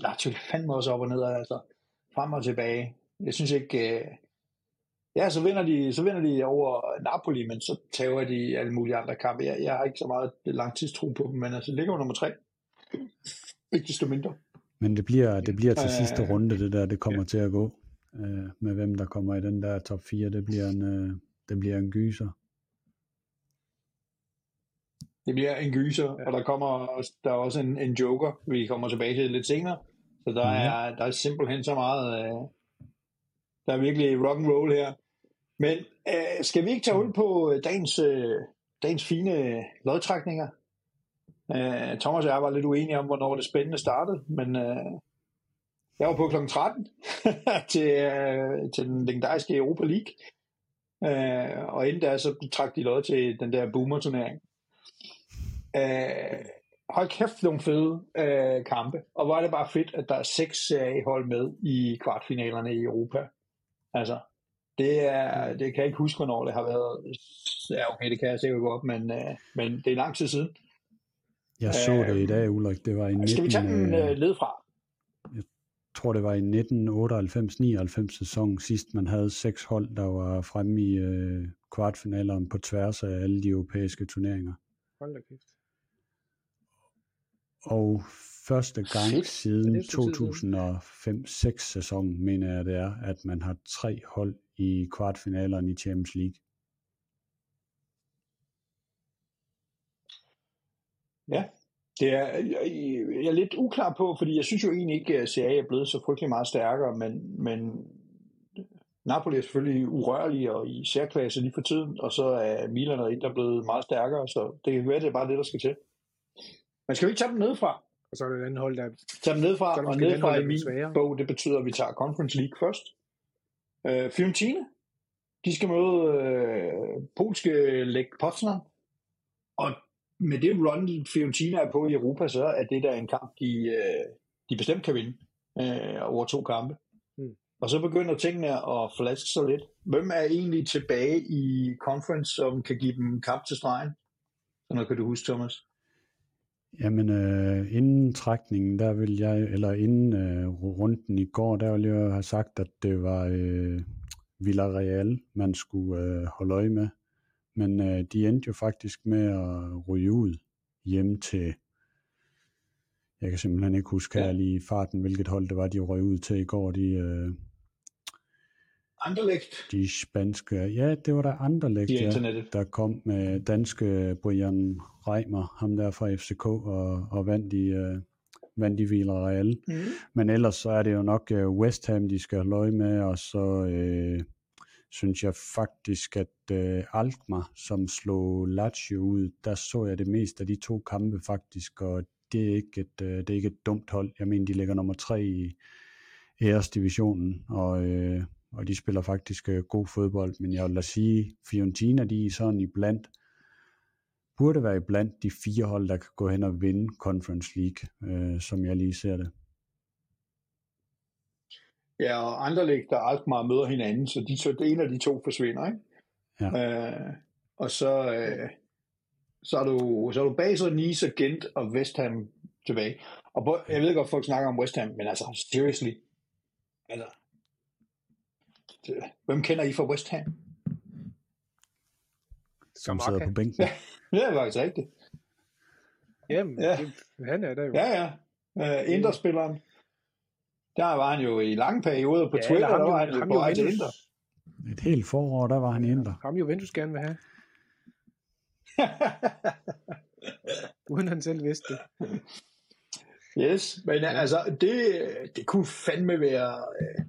Lazio fandme også op og ned, altså. Frem og tilbage. Jeg synes ikke... Øh... Ja, så vinder, de, så vinder de over Napoli, men så tager de alle mulige andre kampe. Jeg, jeg har ikke så meget langtidstro på dem, men altså, ligger jo nummer tre. Ikke desto mindre. Men det bliver, det bliver til Øh, sidste runde, det der, det kommer til at gå. Øh, med hvem der kommer i den der top 4, det bliver en, øh, det bliver en gyser. Det bliver en gyser, ja. og der kommer også, der er også en, en joker, vi kommer tilbage til lidt senere. Så der, Mhm. er, der er simpelthen så meget, øh, der er virkelig rock and roll her. Men øh, skal vi ikke tage hul på øh, dagens, øh, dagens fine lodtrækninger? Øh, Thomas og jeg var lidt uenige om, hvornår det spændende startede, men øh, jeg var på kl. 13 til, øh, til den legendariske Europa League. Øh, og inden da, så trak de lod til den der boomer-turnering. Øh, hold kæft, nogle fede øh, kampe. Og hvor er det bare fedt, at der er seks seriehold med i kvartfinalerne i Europa. Altså, det, er, det kan jeg ikke huske, hvornår det har været. Ja, okay, det kan jeg sikkert godt, men, øh, men det er lang tid siden. Jeg så det i dag, Ulrik. Det var i 19, Skal vi tage den øh, øh, led fra? jeg tror det var i 1998-99 sæson sidst man havde seks hold, der var fremme i øh, kvartfinalerne på tværs af alle de europæiske turneringer. Hold da kæft. Og første gang Fedt. siden Det er sgu tid siden. 2005-6 sæson, mener jeg det er, at man har tre hold i kvartfinalerne i Champions League. Ja, det er, jeg, jeg er lidt uklar på, fordi jeg synes jo egentlig ikke, at Serie er blevet så frygtelig meget stærkere, men, men Napoli er selvfølgelig urørlig og i særklasse lige for tiden, og så er Milan og Inter blevet meget stærkere, så det kan være, det er bare det, der skal til. Men skal vi ikke tage dem nedefra? Og så er der et andet hold, der... Tage dem Så der og andet i min sværere. bog, det betyder, at vi tager Conference League først. Øh, Fiorentina, de skal møde øh, polske Lech Poznan, og med det run, Fiorentina er på i Europa, så er det der en kamp, de, øh, de bestemt kan vinde øh, over to kampe. Mm. Og så begynder tingene at flaske sig lidt. Hvem er egentlig tilbage i conference, som kan give dem kamp til stregen? Sådan noget kan du huske, Thomas. Jamen, øh, inden trækningen, der vil jeg, eller inden øh, runden i går, der ville jeg have sagt, at det var øh, Villarreal, man skulle øh, holde øje med. Men øh, de endte jo faktisk med at ryge ud hjem til, jeg kan simpelthen ikke huske her lige i farten, hvilket hold det var, de røg ud til i går, de, øh, Anderlecht de spanske, ja, det var der Anderlecht, i ja, der kom med danske Brian Reimer, ham der fra FCK, og, og vandt i, øh, vandt i Villarreal. Mm. Men ellers så er det jo nok øh, West Ham, de skal holde øje med, og så øh, synes jeg faktisk, at øh, Alkmaar, som slog Lazio ud, der så jeg det mest af de to kampe faktisk, og det er ikke et, øh, det er ikke et dumt hold. Jeg mener, de ligger nummer tre i æresdivisionen, og, øh, og de spiller faktisk øh, god fodbold, men jeg vil da sige, Fiorentina, de er sådan i blandt, burde være i blandt de fire hold, der kan gå hen og vinde Conference League, øh, som jeg lige ser det. Ja, og Anderlecht og Alkmaar møder hinanden, så de, så det ene af de to forsvinder, ikke? Ja. Øh, og så, øh, så er du, så er du Basel, Nice, og Gent og West Ham tilbage. Og på, jeg ved godt, folk snakker om West Ham, men altså, seriously. Altså, hvem kender I fra West Ham? som sidder på bænken. Ja. Det er faktisk rigtigt. Jamen, Ja. det, han er der jo. Ja, ja. Uh, Inter-spilleren. Der var han jo i lange perioder på Ja, Twitter, eller der var ham, han jo, jo ham, på jo Inter. Et helt forår, der var han i Inter. ham Juventus gerne vil have, uden han selv vidste det. Yes, men altså, det, det kunne fandme være, øh,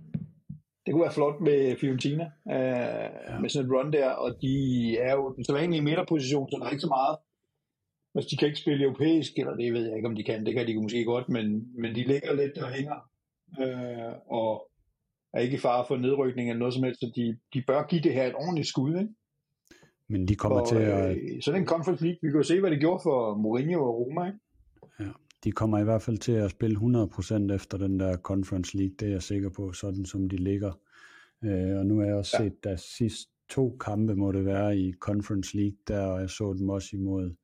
det kunne være flot med Fiorentina, øh, ja. med sådan et run der, og de er jo den sædvanlige midterposition, så der er ikke så meget. Altså, de kan ikke spille europæisk, eller det ved jeg ikke, om de kan, det kan de måske godt, men, men de ligger lidt og hænger, øh, og er ikke i fare for nedrykning eller noget som helst, så de, de bør give det her et ordentligt skud, ikke? Men de kommer og, til at, øh, sådan en Conference League, vi kan jo se, hvad det gjorde for Mourinho og Roma, ikke? De kommer i hvert fald til at spille 100% efter den der Conference League, det er jeg sikker på, sådan som de ligger. Øh, og nu har jeg også Ja. set, at sidst to kampe må det være i Conference League, der og jeg så dem også imod.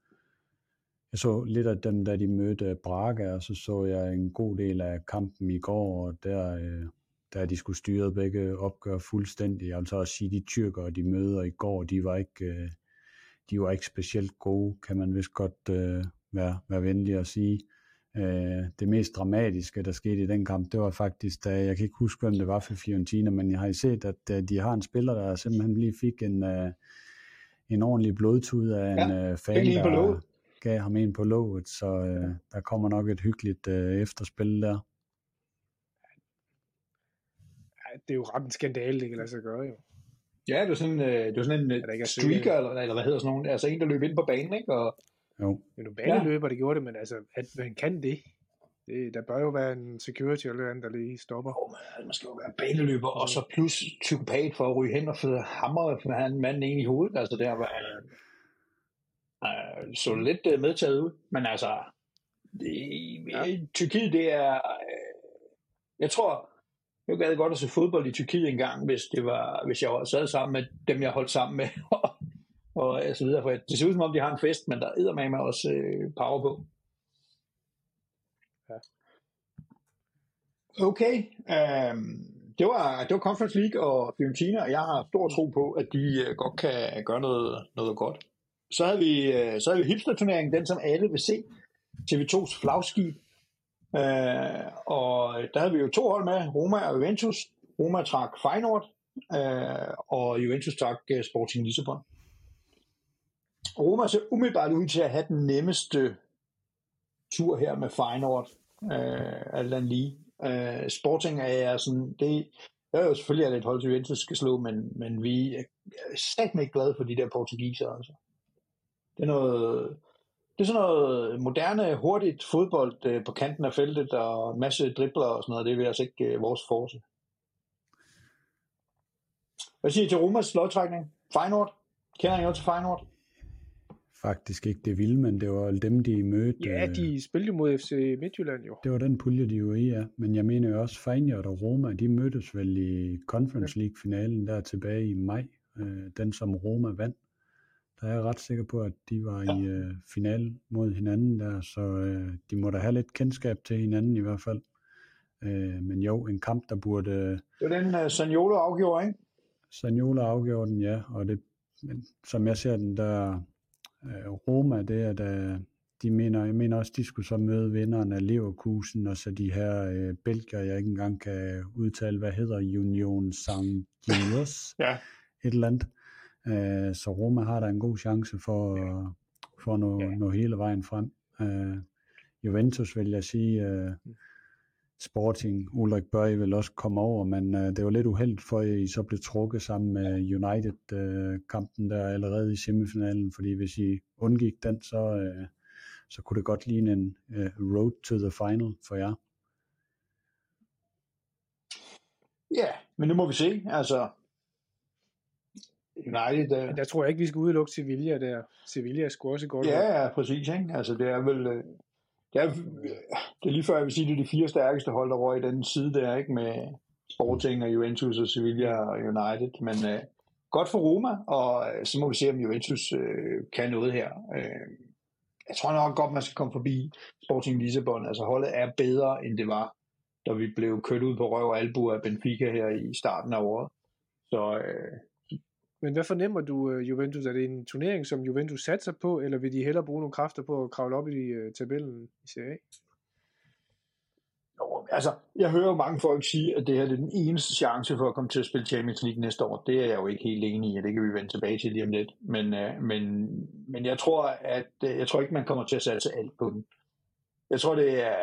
Jeg så lidt af dem, da de mødte Braga, og så så jeg en god del af kampen i går, og der, øh, der de skulle styre begge opgør fuldstændig. Jeg vil så også sige, de tyrkere, de møder i går, de var ikke, øh, de var ikke specielt gode, kan man vist godt øh, være, være venlig at sige. Øh, det mest dramatiske, der skete i den kamp, det var faktisk, da jeg kan ikke huske, hvem det var for Fiorentina, men jeg har I set, at øh, de har en spiller, der simpelthen lige fik en, øh, en ordentlig blodtud af en Ja, øh, fan, der gav ham en på låget, så øh, der kommer nok et hyggeligt øh, efterspil der. Det er jo ret en skandale, det kan lade sig gøre jo. Ja, det var sådan, øh, det var sådan en er streaker, eller, eller hvad hedder sådan nogen, altså en, der løb ind på banen, ikke? Og, Jo, Det er jo baneløber, der gjorde det, men altså, at man kan det, det der bør jo være en security eller andet, der lige stopper. oh, man, man skal jo være baneløber, og så plus psykopat for at ryge hen og føre hammer for han manden ind i hovedet, altså der var, øh, øh, så lidt øh, medtaget ud, men altså, Det, ja. Tyrkiet, det er... øh, Jeg tror, jeg gad godt at se fodbold i Tyrkiet engang, hvis, det var, hvis jeg sad sammen med dem, jeg holdt sammen med, og, og så videre. For det ser ud som om, de har en fest, men der er med mig også øh, power på. Ja. Okay. Um, det, var, det var Conference League og Fiorentina, og jeg har stor tro på, at de øh, godt kan gøre noget, noget godt. Så havde vi, øh, så havde vi hipster-turneringen, den som alle vil se. TV2's flagskib. Øh, og der havde vi jo to hold med, Roma og Juventus. Roma trak Feyenoord, øh, og Juventus trak øh, Sporting Lissabon. Roma ser umiddelbart ud til at have den nemmeste tur her med Feyenoord, øh, alt andet lige. Øh, Sporting er sådan, det, jeg er jo selvfølgelig, at et hold til Juventus skal slå, men, men vi er satme ikke glade for de der portugiser. Altså. Det er noget, det er sådan noget moderne, hurtigt fodbold øh, på kanten af feltet, og en masse dribler og sådan noget. Det er altså ikke øh, vores force. Hvad siger I til Romas lodtrækning? Feyenoord? Kender I noget til Feyenoord? Faktisk ikke det vilde, men det var dem, de mødte. Ja, øh, de spillede jo mod FC Midtjylland jo. Det var den pulje, de var i, ja. Men jeg mener jo også, Feyenoord og Roma, de mødtes vel i Conference League-finalen der tilbage i maj. Øh, den, som Roma vandt. Der er jeg ret sikker på, at de var ja. i øh, finalen mod hinanden der, så øh, de må da have lidt kendskab til hinanden i hvert fald. Øh, men jo, en kamp, der burde... Det var den, uh, Sagnolo afgjorde, ikke? Sagnolo afgjorde den, ja. Og det, men, som jeg ser den, der øh, Roma, det er da... De mener, jeg mener også, de skulle så møde vinderen af Leverkusen, og så de her øh, belgier, jeg ikke engang kan udtale, hvad hedder Union Saint-Gilles, Ja. et eller andet. Øh, så Roma har der en god chance for, ja. for at nå, Ja. nå hele vejen frem. Øh, Juventus vil jeg sige, øh, Sporting, Ulrik Børge vil også komme over, men øh, det var lidt uheldigt for, at I så blev trukket sammen med United-kampen der allerede i semifinalen, fordi hvis I undgik den, så, øh, så kunne det godt ligne en øh, road to the final for jer. Ja, men nu må vi se. Altså, United, uh, Men der tror jeg ikke, vi skal udelukke Sevilla der. Sevilla er sgu også godt. Ja, ja, præcis. Ikke? Altså, det er vel... øh, Ja, det er lige før, jeg vil sige, det er de fire stærkeste hold, der røg i den side der, ikke? Med Sporting og Juventus og Sevilla og United. Men øh, godt for Roma, og øh, så må vi se, om Juventus øh, kan noget her. Øh, jeg tror nok godt, man skal komme forbi Sporting Lissabon. Altså, holdet er bedre, end det var, da vi blev kørt ud på røv og albu af Benfica her i starten af året. Så øh, men hvad fornemmer du, uh, Juventus? Er det en turnering, som Juventus satser på, eller vil de hellere bruge nogle kræfter på at kravle op i uh, tabellen i Serie A? Jo, altså, jeg hører jo mange folk sige, at det her er den eneste chance for at komme til at spille Champions League næste år. Det er jeg jo ikke helt enig i, og det kan vi vende tilbage til lige om lidt. Men, øh, men, men jeg tror, at øh, jeg tror ikke, man kommer til at satse alt på den. Jeg tror, det er,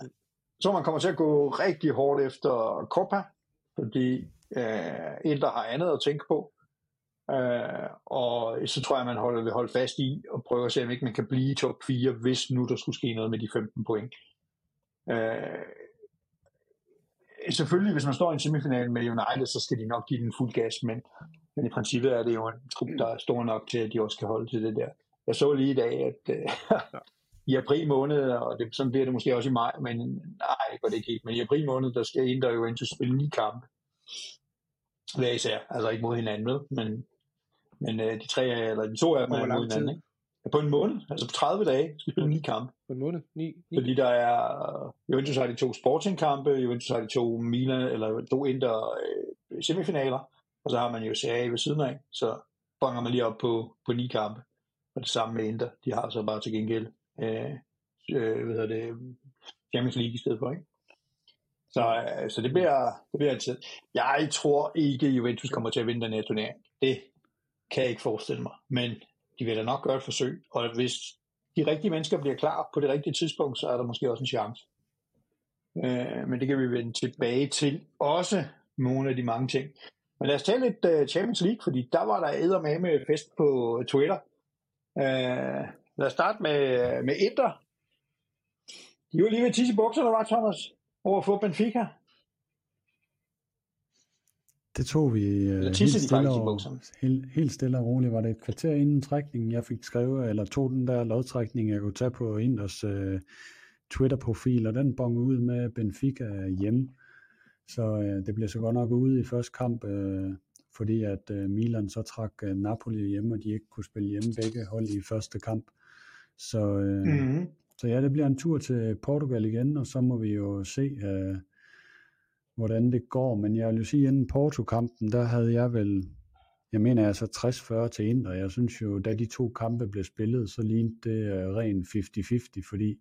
jeg tror, man kommer til at gå rigtig hårdt efter Copa, fordi øh, Inter har andet at tænke på. Øh, og så tror jeg, man holder, vil holde fast i og prøve at se, om ikke man kan blive i top 4, hvis nu der skulle ske noget med de 15 point. Øh, selvfølgelig, hvis man står i en semifinal med United, så skal de nok give den fuld gas, men, men i princippet er det jo en trup, der er stor nok til, at de også kan holde til det der. Jeg så lige i dag, at øh, i april måned, og det, sådan bliver det måske også i maj, men nej, det det ikke helt, men i april måned, der skal Inter jo ind til at spille ni kampe. Hver især, altså ikke mod hinanden, men, men øh, de tre, eller de to af dem er mod hinanden, ikke? Ja, På en måned, altså på 30 dage, skal vi spille ni kampe. På en måned? 9? 9? Fordi der er, Juventus har de to Sporting-kampe, Juventus har de to Milan, eller to Inter øh, semifinaler, og så har man jo CA ved siden af, så fanger man lige op på, på ni kampe. Og det samme med Inter, de har så bare til gengæld, øh, øh, hvad hedder det, Champions League i stedet for, ikke? Så, øh, så det bliver, det bliver altid. Jeg tror ikke, Juventus kommer til at vinde den her turnering. Det kan jeg ikke forestille mig. Men de vil da nok gøre et forsøg. Og hvis de rigtige mennesker bliver klar på det rigtige tidspunkt, så er der måske også en chance. Øh, men det kan vi vende tilbage til. Også nogle af de mange ting. Men lad os tale lidt uh, Champions League, fordi der var der æder med med fest på øh, Twitter. Øh, lad os starte med, øh, med Inter. De var lige ved at tisse i bukserne, var Thomas, over at få Benfica. Det tog vi øh, helt, stille og, helt, helt stille og roligt. Var det et kvarter inden trækningen, jeg fik skrevet, eller tog den der lodtrækning, jeg kunne tage på Inders øh, Twitter-profil, og den bong ud med Benfica hjemme. Så øh, det blev så godt nok ude i første kamp, øh, fordi at øh, Milan så trak øh, Napoli hjemme, og de ikke kunne spille hjemme begge hold i første kamp. Så, øh, mm-hmm. så ja, det bliver en tur til Portugal igen, og så må vi jo se, øh, hvordan det går. Men jeg vil jo sige, inden Porto-kampen, der havde jeg vel, jeg mener altså 60-40 til ind, og jeg synes jo, da de to kampe blev spillet, så lignede det øh, uh, 50-50, fordi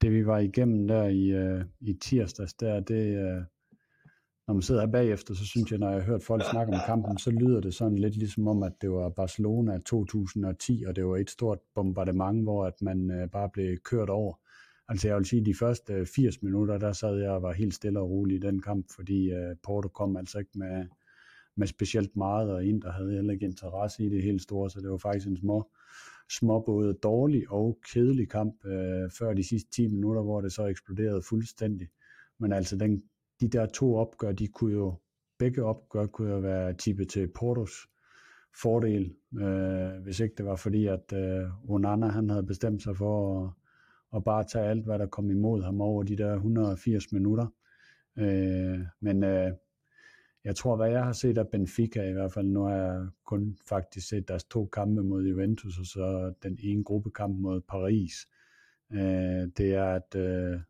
det vi var igennem der i, uh, i tirsdags, der, det, uh, når man sidder bagefter, så synes jeg, når jeg har hørt folk snakke om kampen, så lyder det sådan lidt ligesom om, at det var Barcelona 2010, og det var et stort bombardement, hvor at man uh, bare blev kørt over. Altså jeg vil sige, de første 80 minutter, der sad jeg og var helt stille og rolig i den kamp, fordi øh, Porto kom altså ikke med, med specielt meget, og en, der havde heller ikke interesse i det helt store, så det var faktisk en små, små både dårlig og kedelig kamp øh, før de sidste 10 minutter, hvor det så eksploderede fuldstændig. Men altså den, de der to opgør, de kunne jo, begge opgør kunne jo være tippet til Portos fordel, øh, hvis ikke det var fordi, at øh, Onana han havde bestemt sig for at og bare tage alt, hvad der kom imod ham over de der 180 minutter. Øh, men øh, jeg tror, hvad jeg har set af Benfica i hvert fald, nu har jeg kun faktisk set deres to kampe mod Juventus, og så den ene gruppekamp mod Paris. Øh, det er, at øh,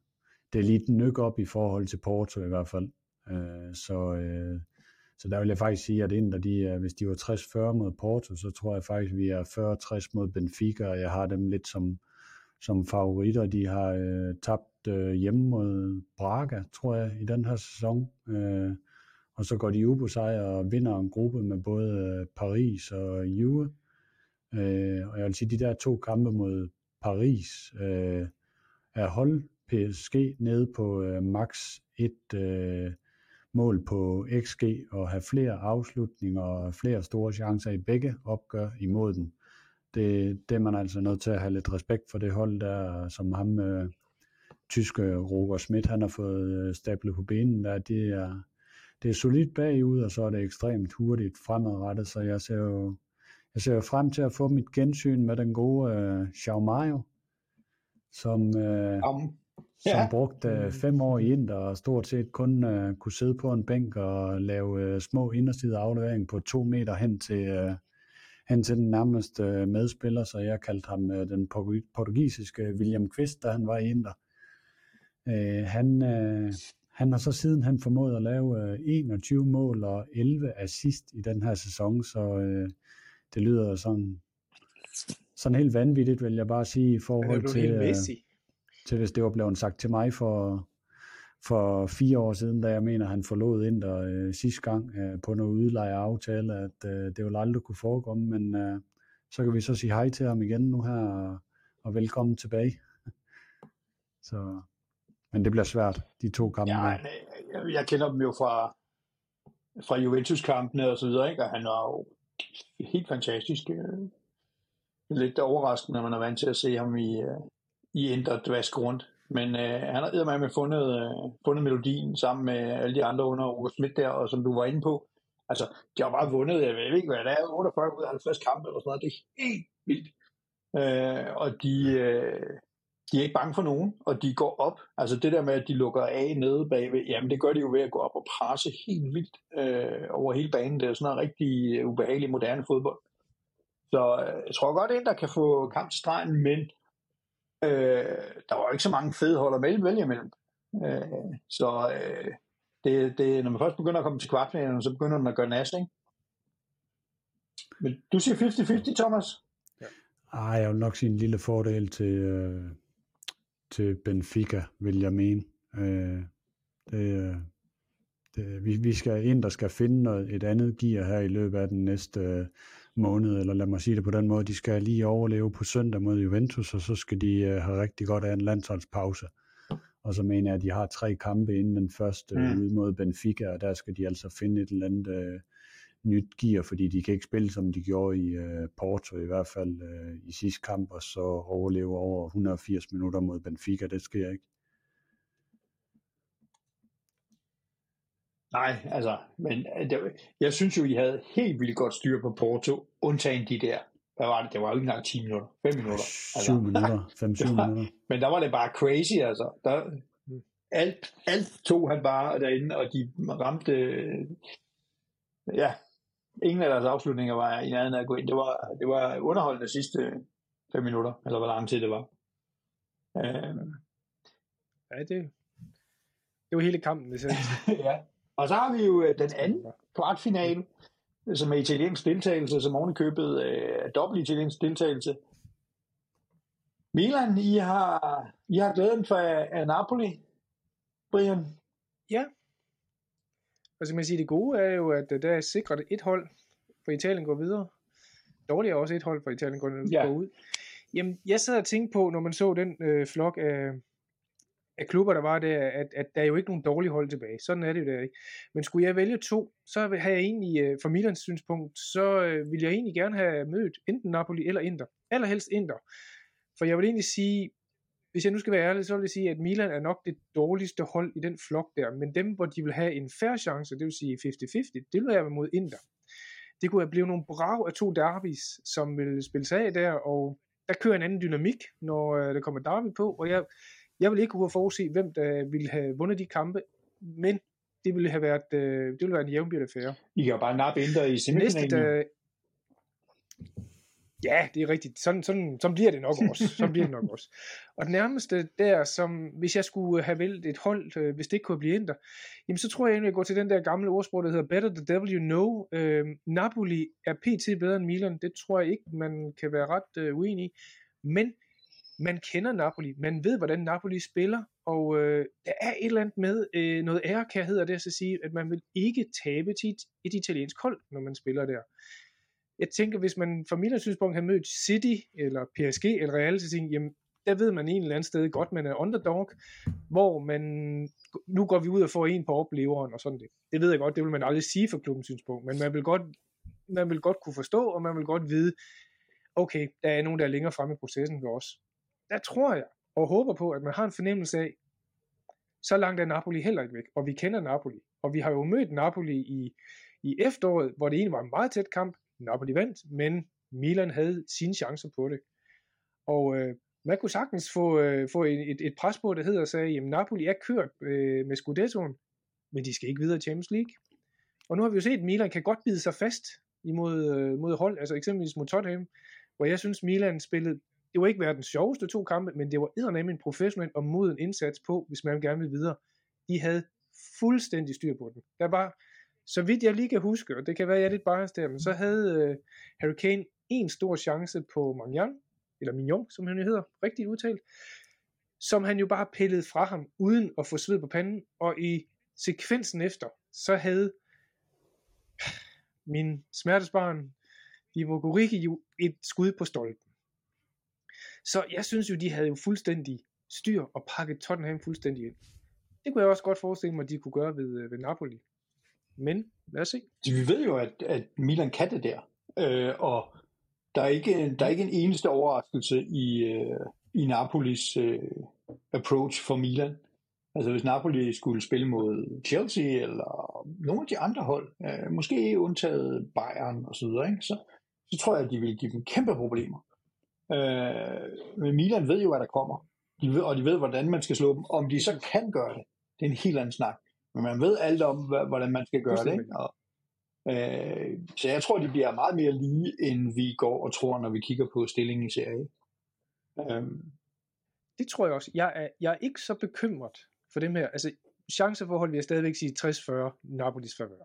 det er lige den nyk op i forhold til Porto i hvert fald. Øh, så, øh, så der vil jeg faktisk sige, at Inter, de, hvis de var 60-40 mod Porto, så tror jeg faktisk, at vi er 40-60 mod Benfica, og jeg har dem lidt som, som favoritter. De har øh, tabt øh, hjemme mod Braga, tror jeg, i den her sæson. Øh, og så går de ubesejret og vinder en gruppe med både øh, Paris og Juve. Øh, og jeg vil sige, de der to kampe mod Paris øh, er hold PSG nede på øh, max et øh, mål på XG og have flere afslutninger og flere store chancer i begge opgør imod dem det, det er man altså nødt til at have lidt respekt for det hold der, som ham øh, tyske Roger Schmidt, han har fået øh, stablet på benen. Der, det er, det er solidt bagud, og så er det ekstremt hurtigt fremadrettet, så jeg ser jo, jeg ser jo frem til at få mit gensyn med den gode øh, Xiao Mayo, som, øh, um, ja. som brugte øh, fem år i Inter og stort set kun øh, kunne sidde på en bænk og lave øh, små inderside aflevering på to meter hen til, øh, hen til den nærmeste øh, medspiller, så jeg kaldte ham øh, den portugisiske William Quist, da han var i Inter. Øh, han, øh, han har så siden han formået at lave øh, 21 mål og 11 assist i den her sæson, så øh, det lyder sådan, sådan helt vanvittigt, vil jeg bare sige, i forhold til, øh, til hvis det var blevet sagt til mig for, for fire år siden, da jeg mener, han forlod Inter øh, sidste gang øh, på noget udleje aftale, at øh, det ville aldrig kunne forekomme, men øh, så kan vi så sige hej til ham igen nu her, og, og velkommen tilbage. så, men det bliver svært, de to kampe. Ja, jeg, jeg kender dem jo fra, fra Juventus-kampene og så videre, ikke? og han var jo helt fantastisk. Øh, lidt overraskende, når man er vant til at se ham i, øh, i Inter dvaske rundt. Men øh, han har med fundet, øh, fundet melodien sammen med alle de andre under Ove Schmidt der, og som du var inde på, altså, de har bare vundet, jeg ved ikke, hvad det er, 48 ud af 50 kampe eller sådan noget, det er helt vildt. Øh, og de, øh, de er ikke bange for nogen, og de går op. Altså det der med, at de lukker af nede bagved, jamen det gør de jo ved at gå op og presse helt vildt øh, over hele banen. Det er sådan noget rigtig øh, ubehagelig moderne fodbold. Så øh, jeg tror godt, at der kan få kamp til stregen, men Øh, der var ikke så mange fede hold at vælge, vælge imellem. Øh, så øh, det, det, når man først begynder at komme til kvartfinalen, så begynder man at gøre nas, ikke? Men du siger 50-50, Thomas? Ja. Ej, jeg vil nok sige en lille fordel til, øh, til Benfica, vil jeg mene. Øh, det, øh, det, vi, vi skal ind, der skal finde noget, et andet gear her i løbet af den næste øh, måned, eller lad mig sige det på den måde, de skal lige overleve på søndag mod Juventus, og så skal de uh, have rigtig godt af en landsholdspause. Og så mener jeg, at de har tre kampe inden den første mm. ude mod Benfica, og der skal de altså finde et eller andet uh, nyt gear, fordi de kan ikke spille, som de gjorde i uh, Porto, i hvert fald uh, i sidste kamp, og så overleve over 180 minutter mod Benfica, det sker ikke. Nej, altså, men øh, det, jeg synes jo, I havde helt vildt godt styr på Porto, undtagen de der, hvad var det, det var jo ikke engang 10 minutter, 5 minutter. Altså, 7 minutter, 5-7 minutter. Men der var det bare crazy, altså. Der, alt, alt tog han bare derinde, og de ramte, ja, ingen af deres afslutninger var i nærheden af at gå ind. Det var, det var underholdende sidste 5 minutter, eller hvor lang tid det var. Øh, Ja, det, det var hele kampen, hvis jeg ja. Og så har vi jo øh, den anden kvartfinale, som er italiensk deltagelse, som oven i købet øh, dobbelt italiensk deltagelse. Milan, I har, I har glæden for af Napoli, Brian. Ja. Og så kan man sige, det gode er jo, at øh, der er sikret et hold for Italien går videre. Dårligt er også et hold for Italien går, Ja. går ud. Jamen, jeg sad og tænkte på, når man så den øh, flok af, af klubber, der var der, at, at der er jo ikke nogen dårlige hold tilbage. Sådan er det jo der ikke. Men skulle jeg vælge to, så har jeg egentlig, øh, fra Milans synspunkt, så vil ville jeg egentlig gerne have mødt enten Napoli eller Inter. Allerhelst Inter. For jeg vil egentlig sige, hvis jeg nu skal være ærlig, så vil jeg sige, at Milan er nok det dårligste hold i den flok der, men dem, hvor de vil have en færre chance, det vil sige 50-50, det vil være mod Inter. Det kunne have blevet nogle brav af to derbis, som vil spille sig af der, og der kører en anden dynamik, når øh, der kommer derby på, og jeg, jeg vil ikke kunne forudse, hvem der ville have vundet de kampe, men det ville have været, øh, det ville være en jævnbyrd affære. I kan jo bare nappe Inter i Næste, semifinalen. der, ja, det er rigtigt. Sådan, sådan, sådan bliver det nok også. Sådan bliver det nok også. Og det nærmeste der, som hvis jeg skulle have vælgt et hold, øh, hvis det ikke kunne blive Inter, jamen så tror jeg egentlig, at jeg går til den der gamle ordsprog, der hedder Better the devil you know. Øh, Napoli er pt. bedre end Milan. Det tror jeg ikke, man kan være ret øh, uenig i. Men man kender Napoli. Man ved, hvordan Napoli spiller. Og øh, der er et eller andet med øh, noget ærekærhed, af det at sige, at man vil ikke tabe til et, italiensk hold, når man spiller der jeg tænker, hvis man fra min synspunkt har mødt City, eller PSG, eller Real, så tænker jamen, der ved man en eller anden sted godt, man er underdog, hvor man, nu går vi ud og får en på opleveren, og sådan det. Det ved jeg godt, det vil man aldrig sige fra klubbens synspunkt, men man vil godt, man vil godt kunne forstå, og man vil godt vide, okay, der er nogen, der er længere fremme i processen ved os. Der tror jeg, og håber på, at man har en fornemmelse af, så langt er Napoli heller ikke væk, og vi kender Napoli. Og vi har jo mødt Napoli i, i efteråret, hvor det egentlig var en meget tæt kamp, Napoli vandt, men Milan havde sine chancer på det. Og øh, man kunne sagtens få, øh, få et, et, pres på, der hedder sig, at Napoli er kørt øh, med Scudettoen, men de skal ikke videre i Champions League. Og nu har vi jo set, at Milan kan godt bide sig fast imod øh, mod hold, altså eksempelvis mod Tottenham, hvor jeg synes, Milan spillede, det var ikke verdens sjoveste to kampe, men det var eddermame en professionel og moden indsats på, hvis man gerne vil videre. De havde fuldstændig styr på den. Der var, så vidt jeg lige kan huske, og det kan være, jeg er lidt biased der, men så havde øh, Harry Kane en stor chance på Mignon, eller Mignon, som han jo hedder, rigtigt udtalt, som han jo bare pillede fra ham, uden at få sved på panden, og i sekvensen efter, så havde min smertesbarn, Ivo Gorigi, jo et skud på stolpen. Så jeg synes jo, de havde jo fuldstændig styr og pakket Tottenham fuldstændig ind. Det kunne jeg også godt forestille mig, at de kunne gøre ved, øh, ved Napoli. Men lad os se. Vi ved jo, at, at Milan kan det der. Øh, og der er, ikke, der er ikke en eneste overraskelse i, øh, i Napolis øh, approach for Milan. Altså hvis Napoli skulle spille mod Chelsea eller nogle af de andre hold, øh, måske undtaget Bayern og så videre, ikke? Så, så tror jeg, at de vil give dem kæmpe problemer. Øh, men Milan ved jo, hvad der kommer. De ved, og de ved, hvordan man skal slå dem. Om de så kan gøre det, det er en helt anden snak. Men man ved alt om, hvordan man skal gøre det. Ikke? Og, øh, så jeg tror, de bliver meget mere lige, end vi går og tror, når vi kigger på stillingen i serien. Øh, Det tror jeg også. Jeg er, jeg er ikke så bekymret for dem her. Altså, chanceforhold vil jeg stadigvæk sige 60-40 Napolis favør.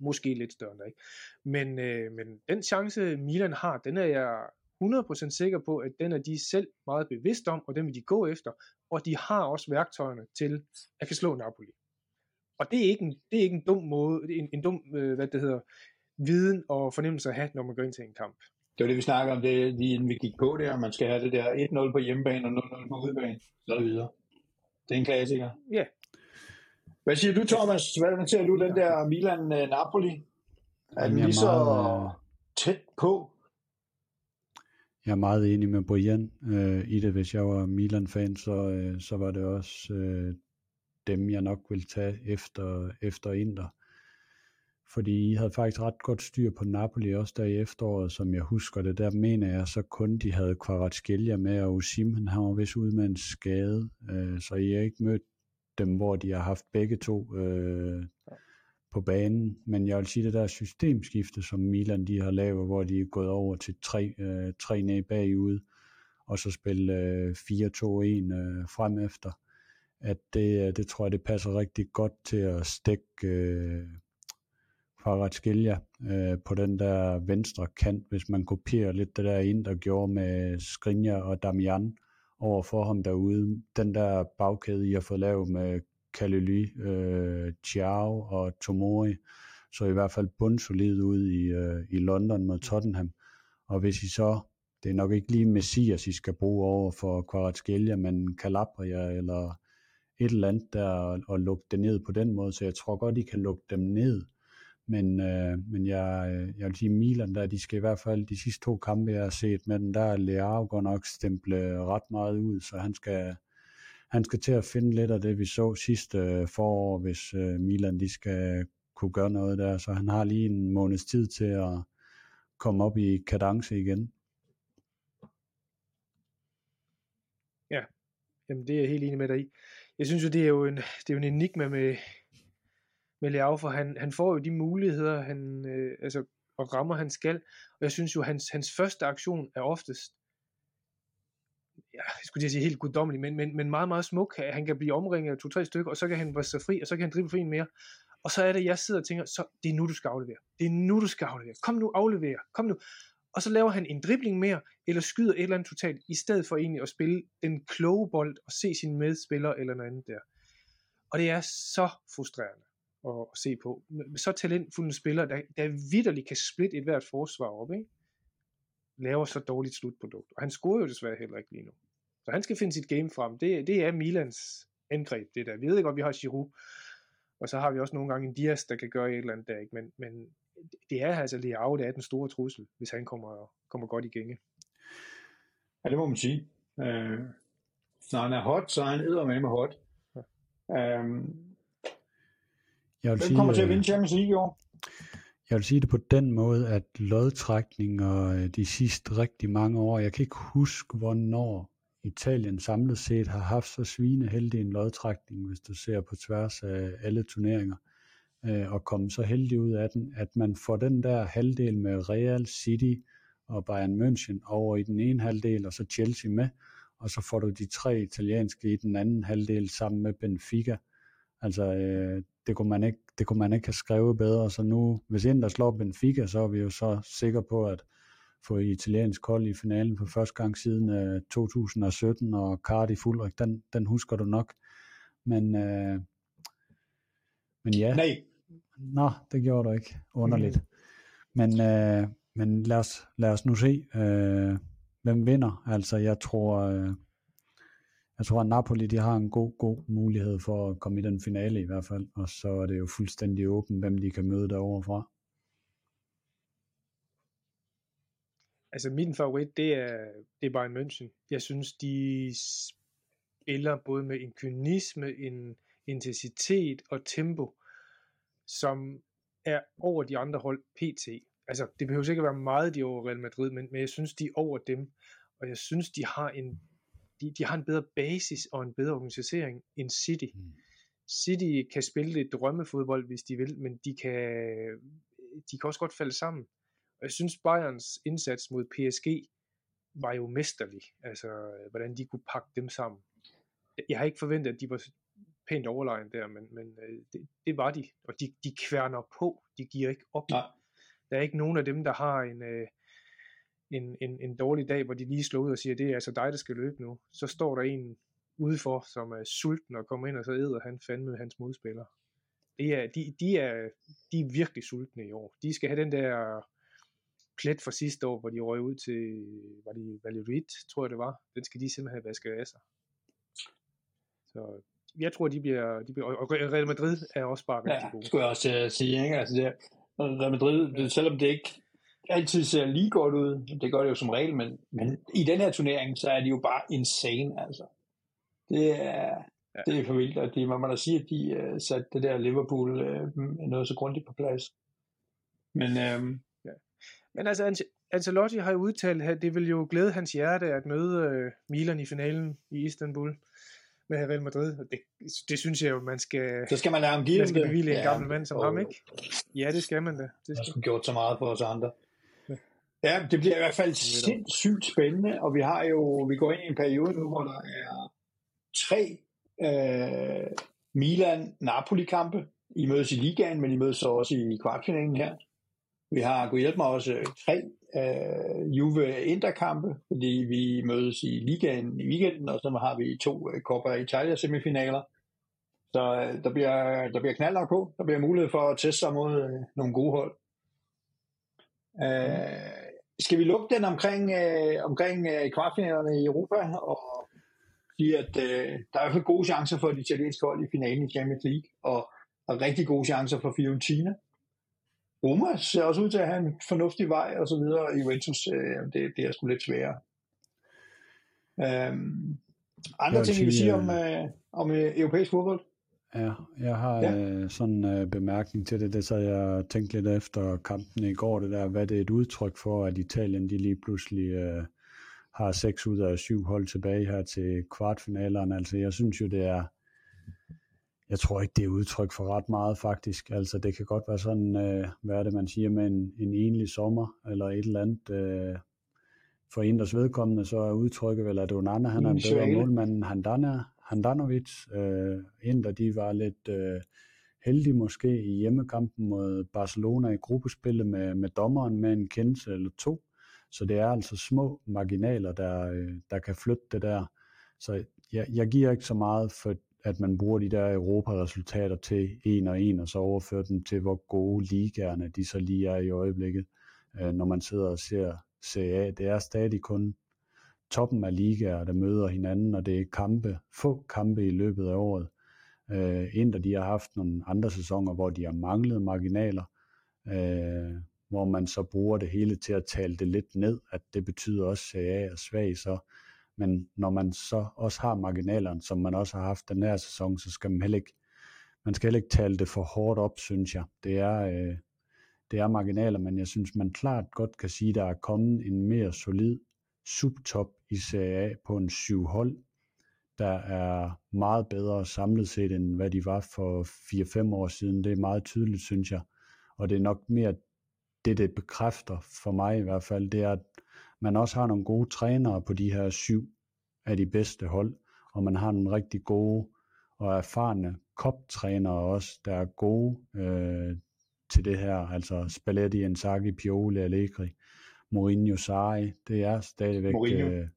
Måske lidt større end der, ikke? Men, øh, men den chance, Milan har, den er jeg 100% sikker på, at den er de selv meget bevidst om, og den vil de gå efter, og de har også værktøjerne til at kan slå Napoli. Og det er ikke en, det er ikke en dum måde, en, en dum, øh, hvad det hedder, viden og fornemmelse at have, når man går ind til en kamp. det var det, vi snakkede om, det, lige inden vi gik på det, og man skal have det der 1-0 på hjemmebane og 0-0 på udebane, så er det videre. Det er en klassiker. Ja. Hvad siger du, Thomas? Hvad ser du den der Milan-Napoli? Er den er lige så øh, tæt på? Jeg er meget enig med Brian øh, i det. Hvis jeg var Milan-fan, så, øh, så var det også øh, dem, jeg nok ville tage efter, efter Inter. Fordi I havde faktisk ret godt styr på Napoli også der i efteråret, som jeg husker det. Der mener jeg så kun, de havde Kvaratskhelia med, og Osimhen han var vist ude med en skade. Øh, så I har ikke mødt dem, hvor de har haft begge to øh, på banen. Men jeg vil sige, det der systemskifte, som Milan de har lavet, hvor de er gået over til tre, øh, tre ned bagud, og så spille øh, 4-2-1 øh, frem efter, at det, øh, det tror jeg, det passer rigtig godt til at stikke øh, Kvaratskhelia øh, på den der venstre kant, hvis man kopierer lidt det der ind, der gjorde med Skriniar og Damian over for ham derude. Den der bagkæde, I har fået lavet med Kalili, øh, Chiao og Tomori, så i hvert fald bundsolid ud i, øh, i London mod Tottenham. Og hvis I så, det er nok ikke lige Messias, I skal bruge over for Kvaratskhelia, men Calabria eller et eller andet der, og, og lukke det ned på den måde, så jeg tror godt, I kan lukke dem ned. Men, øh, men jeg, øh, jeg vil sige, Milan der, de skal i hvert fald de sidste to kampe, jeg har set med den der, Leao går nok stemple ret meget ud, så han skal, han skal til at finde lidt af det, vi så sidste øh, forår, hvis øh, Milan de skal kunne gøre noget der. Så han har lige en måneds tid til at komme op i kadence igen. Ja, jamen det er jeg helt enig med dig i. Jeg synes jo, det er jo en, det er jo en enigma med, med Leao, for han, han får jo de muligheder, han, øh, altså, og rammer han skal. Og jeg synes jo, hans, hans første aktion er oftest ja, jeg skulle sige helt guddommelig, men, men, men meget, meget smuk. Han kan blive omringet af to-tre stykker, og så kan han være sig fri, og så kan han drible for en mere. Og så er det, jeg sidder og tænker, så det er nu, du skal aflevere. Det er nu, du skal aflevere. Kom nu, aflevere. Kom nu. Og så laver han en dribling mere, eller skyder et eller andet totalt, i stedet for egentlig at spille den kloge bold, og se sin medspiller eller noget andet der. Og det er så frustrerende at, at se på. Så talentfulde spillere, der, der vidderligt kan splitte et hvert forsvar op, ikke? Laver så dårligt slutprodukt. Og han scorer jo desværre heller ikke lige nu. Så han skal finde sit game frem. Det, det er Milans angreb, det der. Vi ved godt, vi har Giroud, og så har vi også nogle gange en Dias, der kan gøre et eller andet der, ikke? Men, men det er altså Leao, der er den store trussel, hvis han kommer, kommer godt i gænge. Ja, det må man sige. Øh, når han er hot, så er han med med hot. Ja. Øhm, jeg vil Hvem sige, kommer til at vinde Champions League i år? Jeg vil sige det på den måde, at lodtrækninger øh, de sidste rigtig mange år, jeg kan ikke huske, hvornår Italien samlet set har haft så svineheldig en lodtrækning, hvis du ser på tværs af alle turneringer, øh, og komme så heldig ud af den, at man får den der halvdel med Real City og Bayern München over i den ene halvdel, og så Chelsea med, og så får du de tre italienske i den anden halvdel sammen med Benfica. Altså, øh, det, kunne man ikke, det kunne man ikke have skrevet bedre, så nu, hvis Inter slår Benfica, så er vi jo så sikre på, at få italiensk hold i finalen for første gang siden øh, 2017, og Cardiff Ulrik, den, den husker du nok. Men, øh, men ja. Nej. Nå, det gjorde du ikke. Underligt. Mm. Men, øh, men lad, os, lad os nu se, øh, hvem vinder. Altså, jeg tror, øh, jeg tror, at Napoli de har en god, god mulighed for at komme i den finale i hvert fald, og så er det jo fuldstændig åbent, hvem de kan møde derovre fra. Altså min favorit, det er, det er Bayern München. Jeg synes, de spiller både med en kynisme, en intensitet og tempo, som er over de andre hold pt. Altså, det behøver ikke være meget, de over Real Madrid, men, men jeg synes, de er over dem. Og jeg synes, de har en de, de har en bedre basis og en bedre organisering end City. Mm. City kan spille lidt drømmefodbold, hvis de vil, men de kan, de kan også godt falde sammen. Og jeg synes, Bayerns indsats mod PSG var jo mesterlig. Altså, hvordan de kunne pakke dem sammen. Jeg har ikke forventet, at de var pænt overlegen der, men, men øh, det, det var de. Og de, de kværner på. De giver ikke op. Nej. Der er ikke nogen af dem, der har en, øh, en, en, en dårlig dag, hvor de lige slår ud og siger, det er altså dig, der skal løbe nu, så står der en udefor, som er sulten og kommer ind, og så æder han fandme hans modspiller. Det er, de, de, er, de er virkelig sultne i år. De skal have den der plet fra sidste år, hvor de røg ud til, var det Valladolid, tror jeg det var. Den skal de simpelthen have vasket af sig. Så jeg tror, de bliver, de bliver og Real Madrid er også bare rigtig ja, gode. skulle jeg også uh, sige, ikke? Altså det, Real Madrid, selvom det ikke altid ser lige godt ud. Det gør det jo som regel, men, men i den her turnering, så er de jo bare insane, altså. Det er, Ja. Det er for vildt, at de, man må da sige, at de uh, satte det der Liverpool uh, noget så grundigt på plads. Men, uh, ja. Men altså, Ancelotti har jo udtalt, at det vil jo glæde hans hjerte at møde uh, Milan i finalen i Istanbul med Real Madrid. Det, det synes jeg jo, man skal... Så skal man lade ham give man skal bevilge en ja, gammel mand som og, ham, ikke? Ja, det skal man da. Det skal. har gjort så meget for os andre. Ja, det bliver i hvert fald sindssygt spændende, og vi har jo, vi går ind i en periode nu, hvor der er tre øh, Milan-Napoli-kampe. I mødes i ligaen, men I mødes så også i kvartfinalen her. Vi har, kunne hjælpe mig også, tre øh, Juve-Inter-kampe, fordi vi mødes i ligaen i weekenden, og så har vi to øh, Coppa Italia-semifinaler. Så øh, der bliver, der bliver knaldere på. Der bliver mulighed for at teste sig mod øh, nogle gode hold. Øh, skal vi lukke den omkring, øh, omkring øh, kvartfinalerne i Europa og sige, at øh, der er i hvert fald gode chancer for de italienske hold i finalen i Champions League, og, og rigtig gode chancer for Fiorentina. Roma ser også ud til at have en fornuftig vej og så videre. Juventus, øh, det, det er sgu lidt sværere. Øhm, andre ting, I vil sige om, øh, om øh, europæisk fodbold? Ja, jeg har ja. øh, sådan en øh, bemærkning til det. Det så jeg tænkt lidt efter kampen i går, det der, hvad det er et udtryk for, at Italien de lige pludselig øh, har seks ud af syv hold tilbage her til kvartfinalerne. Altså jeg synes jo, det er, jeg tror ikke, det er udtryk for ret meget faktisk. Altså det kan godt være sådan, øh, hvad er det man siger med en, en enlig sommer, eller et eller andet. Øh, for Inders vedkommende, så er udtrykket vel, at Onana han er en bedre målmand end Handana, Handanovic. Øh, Inter, de var lidt øh, heldige måske i hjemmekampen mod Barcelona i gruppespillet med, med dommeren med en kendelse eller to. Så det er altså små marginaler, der, øh, der kan flytte det der. Så jeg, jeg giver ikke så meget for, at man bruger de der Europa-resultater til en og en, og så overfører dem til, hvor gode ligaerne de så lige er i øjeblikket, øh, når man sidder og ser CA. Det er stadig kun toppen af ligaer, der møder hinanden, og det er kampe, få kampe i løbet af året. Øh, Inder de har haft nogle andre sæsoner, hvor de har manglet marginaler, øh, hvor man så bruger det hele til at tale det lidt ned, at det betyder også, at A er svag, så men når man så også har marginalerne, som man også har haft den her sæson, så skal man heller ikke, man skal heller ikke tale det for hårdt op, synes jeg. Det er, øh, det er marginaler, men jeg synes, man klart godt kan sige, at der er kommet en mere solid subtop i Serie A på en syv hold, der er meget bedre samlet set, end hvad de var for 4-5 år siden. Det er meget tydeligt, synes jeg. Og det er nok mere det, det bekræfter for mig i hvert fald, det er, at man også har nogle gode trænere på de her syv af de bedste hold, og man har nogle rigtig gode og erfarne koptrænere også, der er gode øh, til det her, altså Spalletti, Inzaghi, Pioli, Allegri. Mourinho Sarri, det er stadigvæk Mourinho. Øh,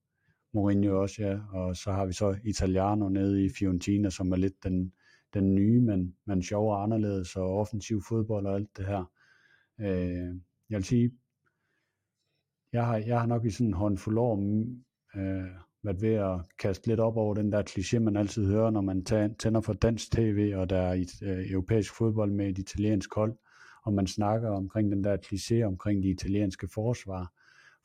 Mourinho også, ja. Og så har vi så Italiano nede i Fiorentina, som er lidt den, den nye, men, men sjov og anderledes, og offensiv fodbold og alt det her. Øh, jeg vil sige, jeg har, jeg har nok i sådan en håndfuld år øh, været ved at kaste lidt op over den der kliché, man altid hører, når man tænder for dansk tv, og der er et øh, europæisk fodbold med et italiensk hold og man snakker omkring den der kliché omkring de italienske forsvar.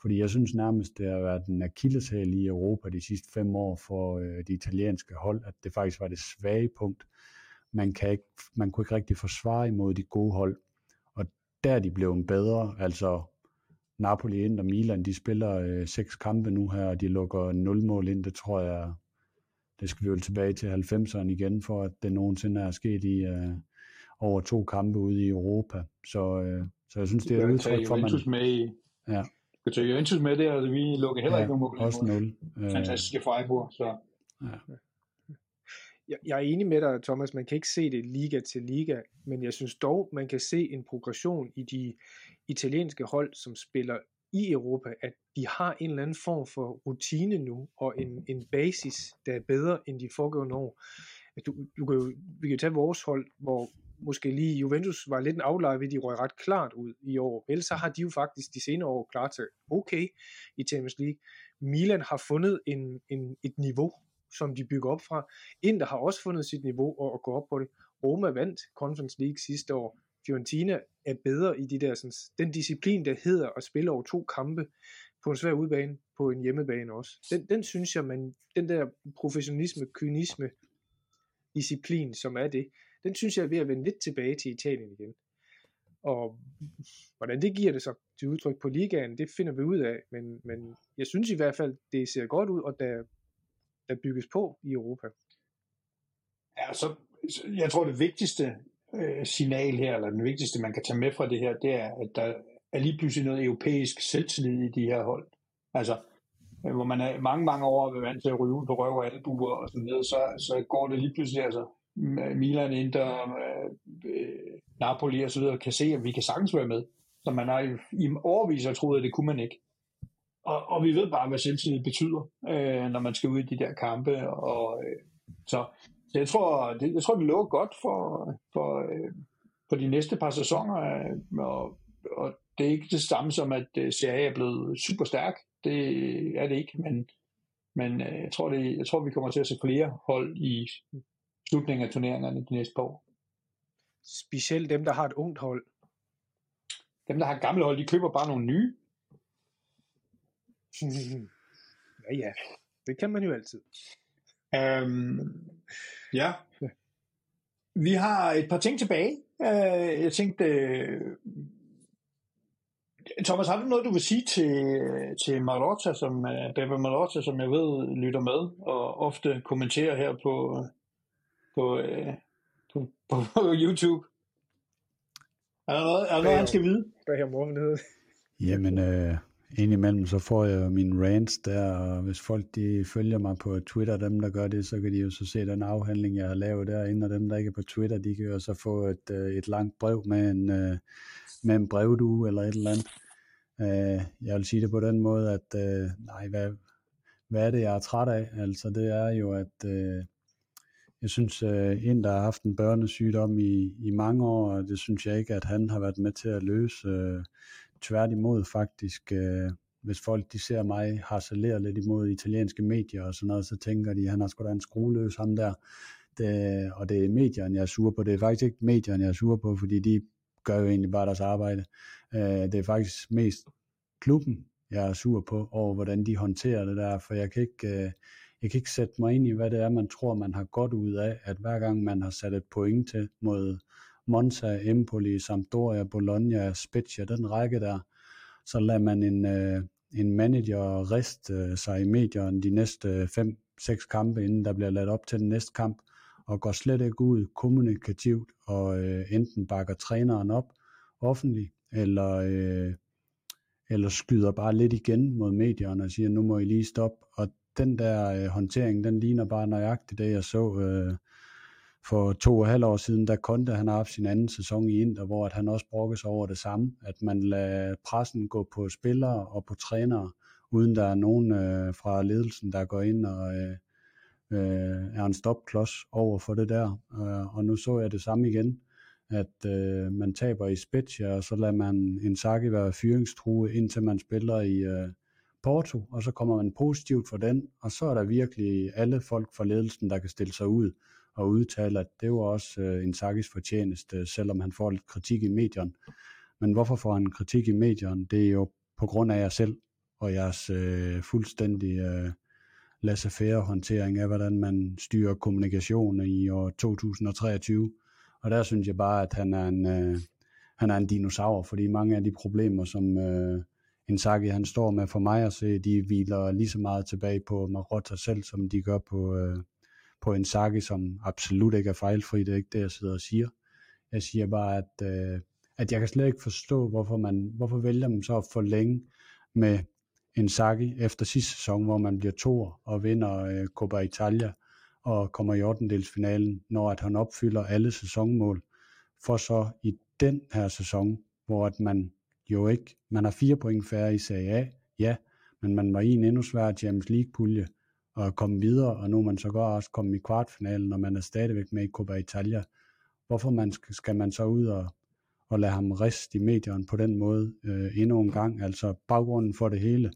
Fordi jeg synes nærmest, det har været en akilleshæl i Europa de sidste fem år for øh, de italienske hold, at det faktisk var det svage punkt. Man, kan ikke, man kunne ikke rigtig forsvare imod de gode hold. Og der er de blevet bedre. Altså Napoli, Inter, Milan, de spiller øh, seks kampe nu her, og de lukker 0 mål ind. Det tror jeg, det skal vi jo tilbage til 90'erne igen, for at det nogensinde er sket i, øh, over to kampe ude i Europa. Så, øh, så jeg synes, det er et udtryk for, at man... Med i, ja. Du kan tage Juventus med der, og vi lukker heller ja, ikke nogen mål. også 0. Øh, Fantastiske Freiburg, så... Ja. Jeg, jeg er enig med dig, Thomas. Man kan ikke se det liga til liga, men jeg synes dog, man kan se en progression i de italienske hold, som spiller i Europa, at de har en eller anden form for rutine nu, og en, en basis, der er bedre end de foregående år. Du, du kan jo, vi kan tage vores hold, hvor måske lige Juventus var lidt en outlier ved, de røg ret klart ud i år. Ellers så har de jo faktisk de senere år klart til okay i Champions League. Milan har fundet en, en, et niveau, som de bygger op fra. Inter har også fundet sit niveau og, og går op på det. Roma vandt Conference League sidste år. Fiorentina er bedre i de der, sådan, den disciplin, der hedder at spille over to kampe på en svær udbane, på en hjemmebane også. Den, den synes jeg, man, den der professionalisme, kynisme, disciplin, som er det, den synes jeg er ved at vende lidt tilbage til Italien igen. Og hvordan det giver det så til udtryk på ligaen, det finder vi ud af. Men, men jeg synes i hvert fald, det ser godt ud, og der, der bygges på i Europa. Ja, så jeg tror det vigtigste øh, signal her, eller den vigtigste man kan tage med fra det her, det er, at der er lige pludselig noget europæisk selvtillid i de her hold. Altså, øh, hvor man er mange, mange år ved vant til at ryge på røv og albuer og sådan noget, så, så går det lige pludselig, altså Milan, Inter, øh, Napoli og så videre, kan se, at vi kan sagtens være med. Så man har i, i overvis troet, at det kunne man ikke. Og, og vi ved bare, hvad selvtillid betyder, øh, når man skal ud i de der kampe. Og, øh, så, så jeg tror, det, jeg tror, det lover godt for, for, øh, for de næste par sæsoner. Øh, og, og det er ikke det samme som, at øh, Serie er blevet super stærk. Det er det ikke, men, men øh, jeg, tror, det, jeg tror, vi kommer til at se flere hold i slutningen af turneringerne de næste par år. Specielt dem, der har et ungt hold. Dem, der har gamle hold, de køber bare nogle nye. ja, ja. Det kan man jo altid. Øhm, ja. Vi har et par ting tilbage. Øh, jeg tænkte, øh, Thomas, har du noget, du vil sige til, til Marotta, som, Bebe Marotta, som jeg ved lytter med og ofte kommenterer her på, på, uh, på, på, på YouTube? Er der noget, er der noget han skal vide? Bag ham offentlighed. Jamen, øh, indimellem så får jeg min rants der, og hvis folk de følger mig på Twitter, dem der gør det, så kan de jo så se den afhandling, jeg har lavet derinde, og dem der ikke er på Twitter, de kan jo så få et, et langt brev med en, med en brevdue eller et eller andet. Øh, jeg vil sige det på den måde, at øh, nej, hvad, hvad er det, jeg er træt af? Altså det er jo, at øh, jeg synes, øh, en, der har haft en børnesygdom i, i mange år, og det synes jeg ikke, at han har været med til at løse. Øh, tværtimod faktisk, øh, hvis folk de ser mig harcelere lidt imod italienske medier og sådan noget, så tænker de, at han har sgu da en skrueløs ham der. Det, og det er medierne, jeg er sur på. Det er faktisk ikke medierne, jeg er sur på, fordi de gør jo egentlig bare deres arbejde. Øh, det er faktisk mest klubben, jeg er sur på, over hvordan de håndterer det der, for jeg kan ikke, øh, jeg kan ikke sætte mig ind i, hvad det er, man tror, man har godt ud af, at hver gang man har sat et point til mod Monza, Empoli, Sampdoria, Bologna, Spezia, den række der, så lader man en, øh, en manager riste øh, sig i medierne de næste 5-6 kampe, inden der bliver ladt op til den næste kamp, og går slet ikke ud kommunikativt og øh, enten bakker træneren op offentligt, eller, øh, eller skyder bare lidt igen mod medierne og siger, nu må I lige stoppe. Og den der øh, håndtering, den ligner bare nøjagtigt det, jeg så øh, for to og et halvt år siden, da Konte han har haft sin anden sæson i Inter, hvor at han også brokkes over det samme, at man lader pressen gå på spillere og på trænere, uden der er nogen øh, fra ledelsen, der går ind og øh, øh, er en stopklods over for det der. Øh, og nu så jeg det samme igen, at øh, man taber i Spezia, og så lader man en Saki være fyringstrue, indtil man spiller i øh, Porto, og så kommer man positivt for den, og så er der virkelig alle folk fra ledelsen, der kan stille sig ud og udtale, at det var også øh, en Sakis fortjeneste, selvom han får lidt kritik i medierne. Men hvorfor får han kritik i medierne? Det er jo på grund af jer selv og jeres øh, fuldstændig øh, laissez-faire håndtering af, hvordan man styrer kommunikation i år 2023. Og der synes jeg bare, at han er en, øh, han er en dinosaur, fordi mange af de problemer, som øh, Inzaghi han står med for mig at se, de hviler lige så meget tilbage på Marotta selv, som de gør på, øh, på Inzaghi, som absolut ikke er fejlfri. Det er ikke det, jeg sidder og siger. Jeg siger bare, at, øh, at jeg kan slet ikke forstå, hvorfor man hvorfor vælger man så at forlænge med Inzaghi efter sidste sæson, hvor man bliver to og vinder øh, Coppa Italia og kommer i 8. når at han opfylder alle sæsonmål, for så i den her sæson, hvor at man jo ikke, man har fire point færre i Serie A, ja, men man var i en endnu sværere Champions League-pulje og komme videre, og nu er man så godt også kommet i kvartfinalen, og man er stadigvæk med i Copa Italia. Hvorfor man skal, skal man så ud og, og lade ham riste i medierne på den måde øh, endnu en gang? Altså baggrunden for det hele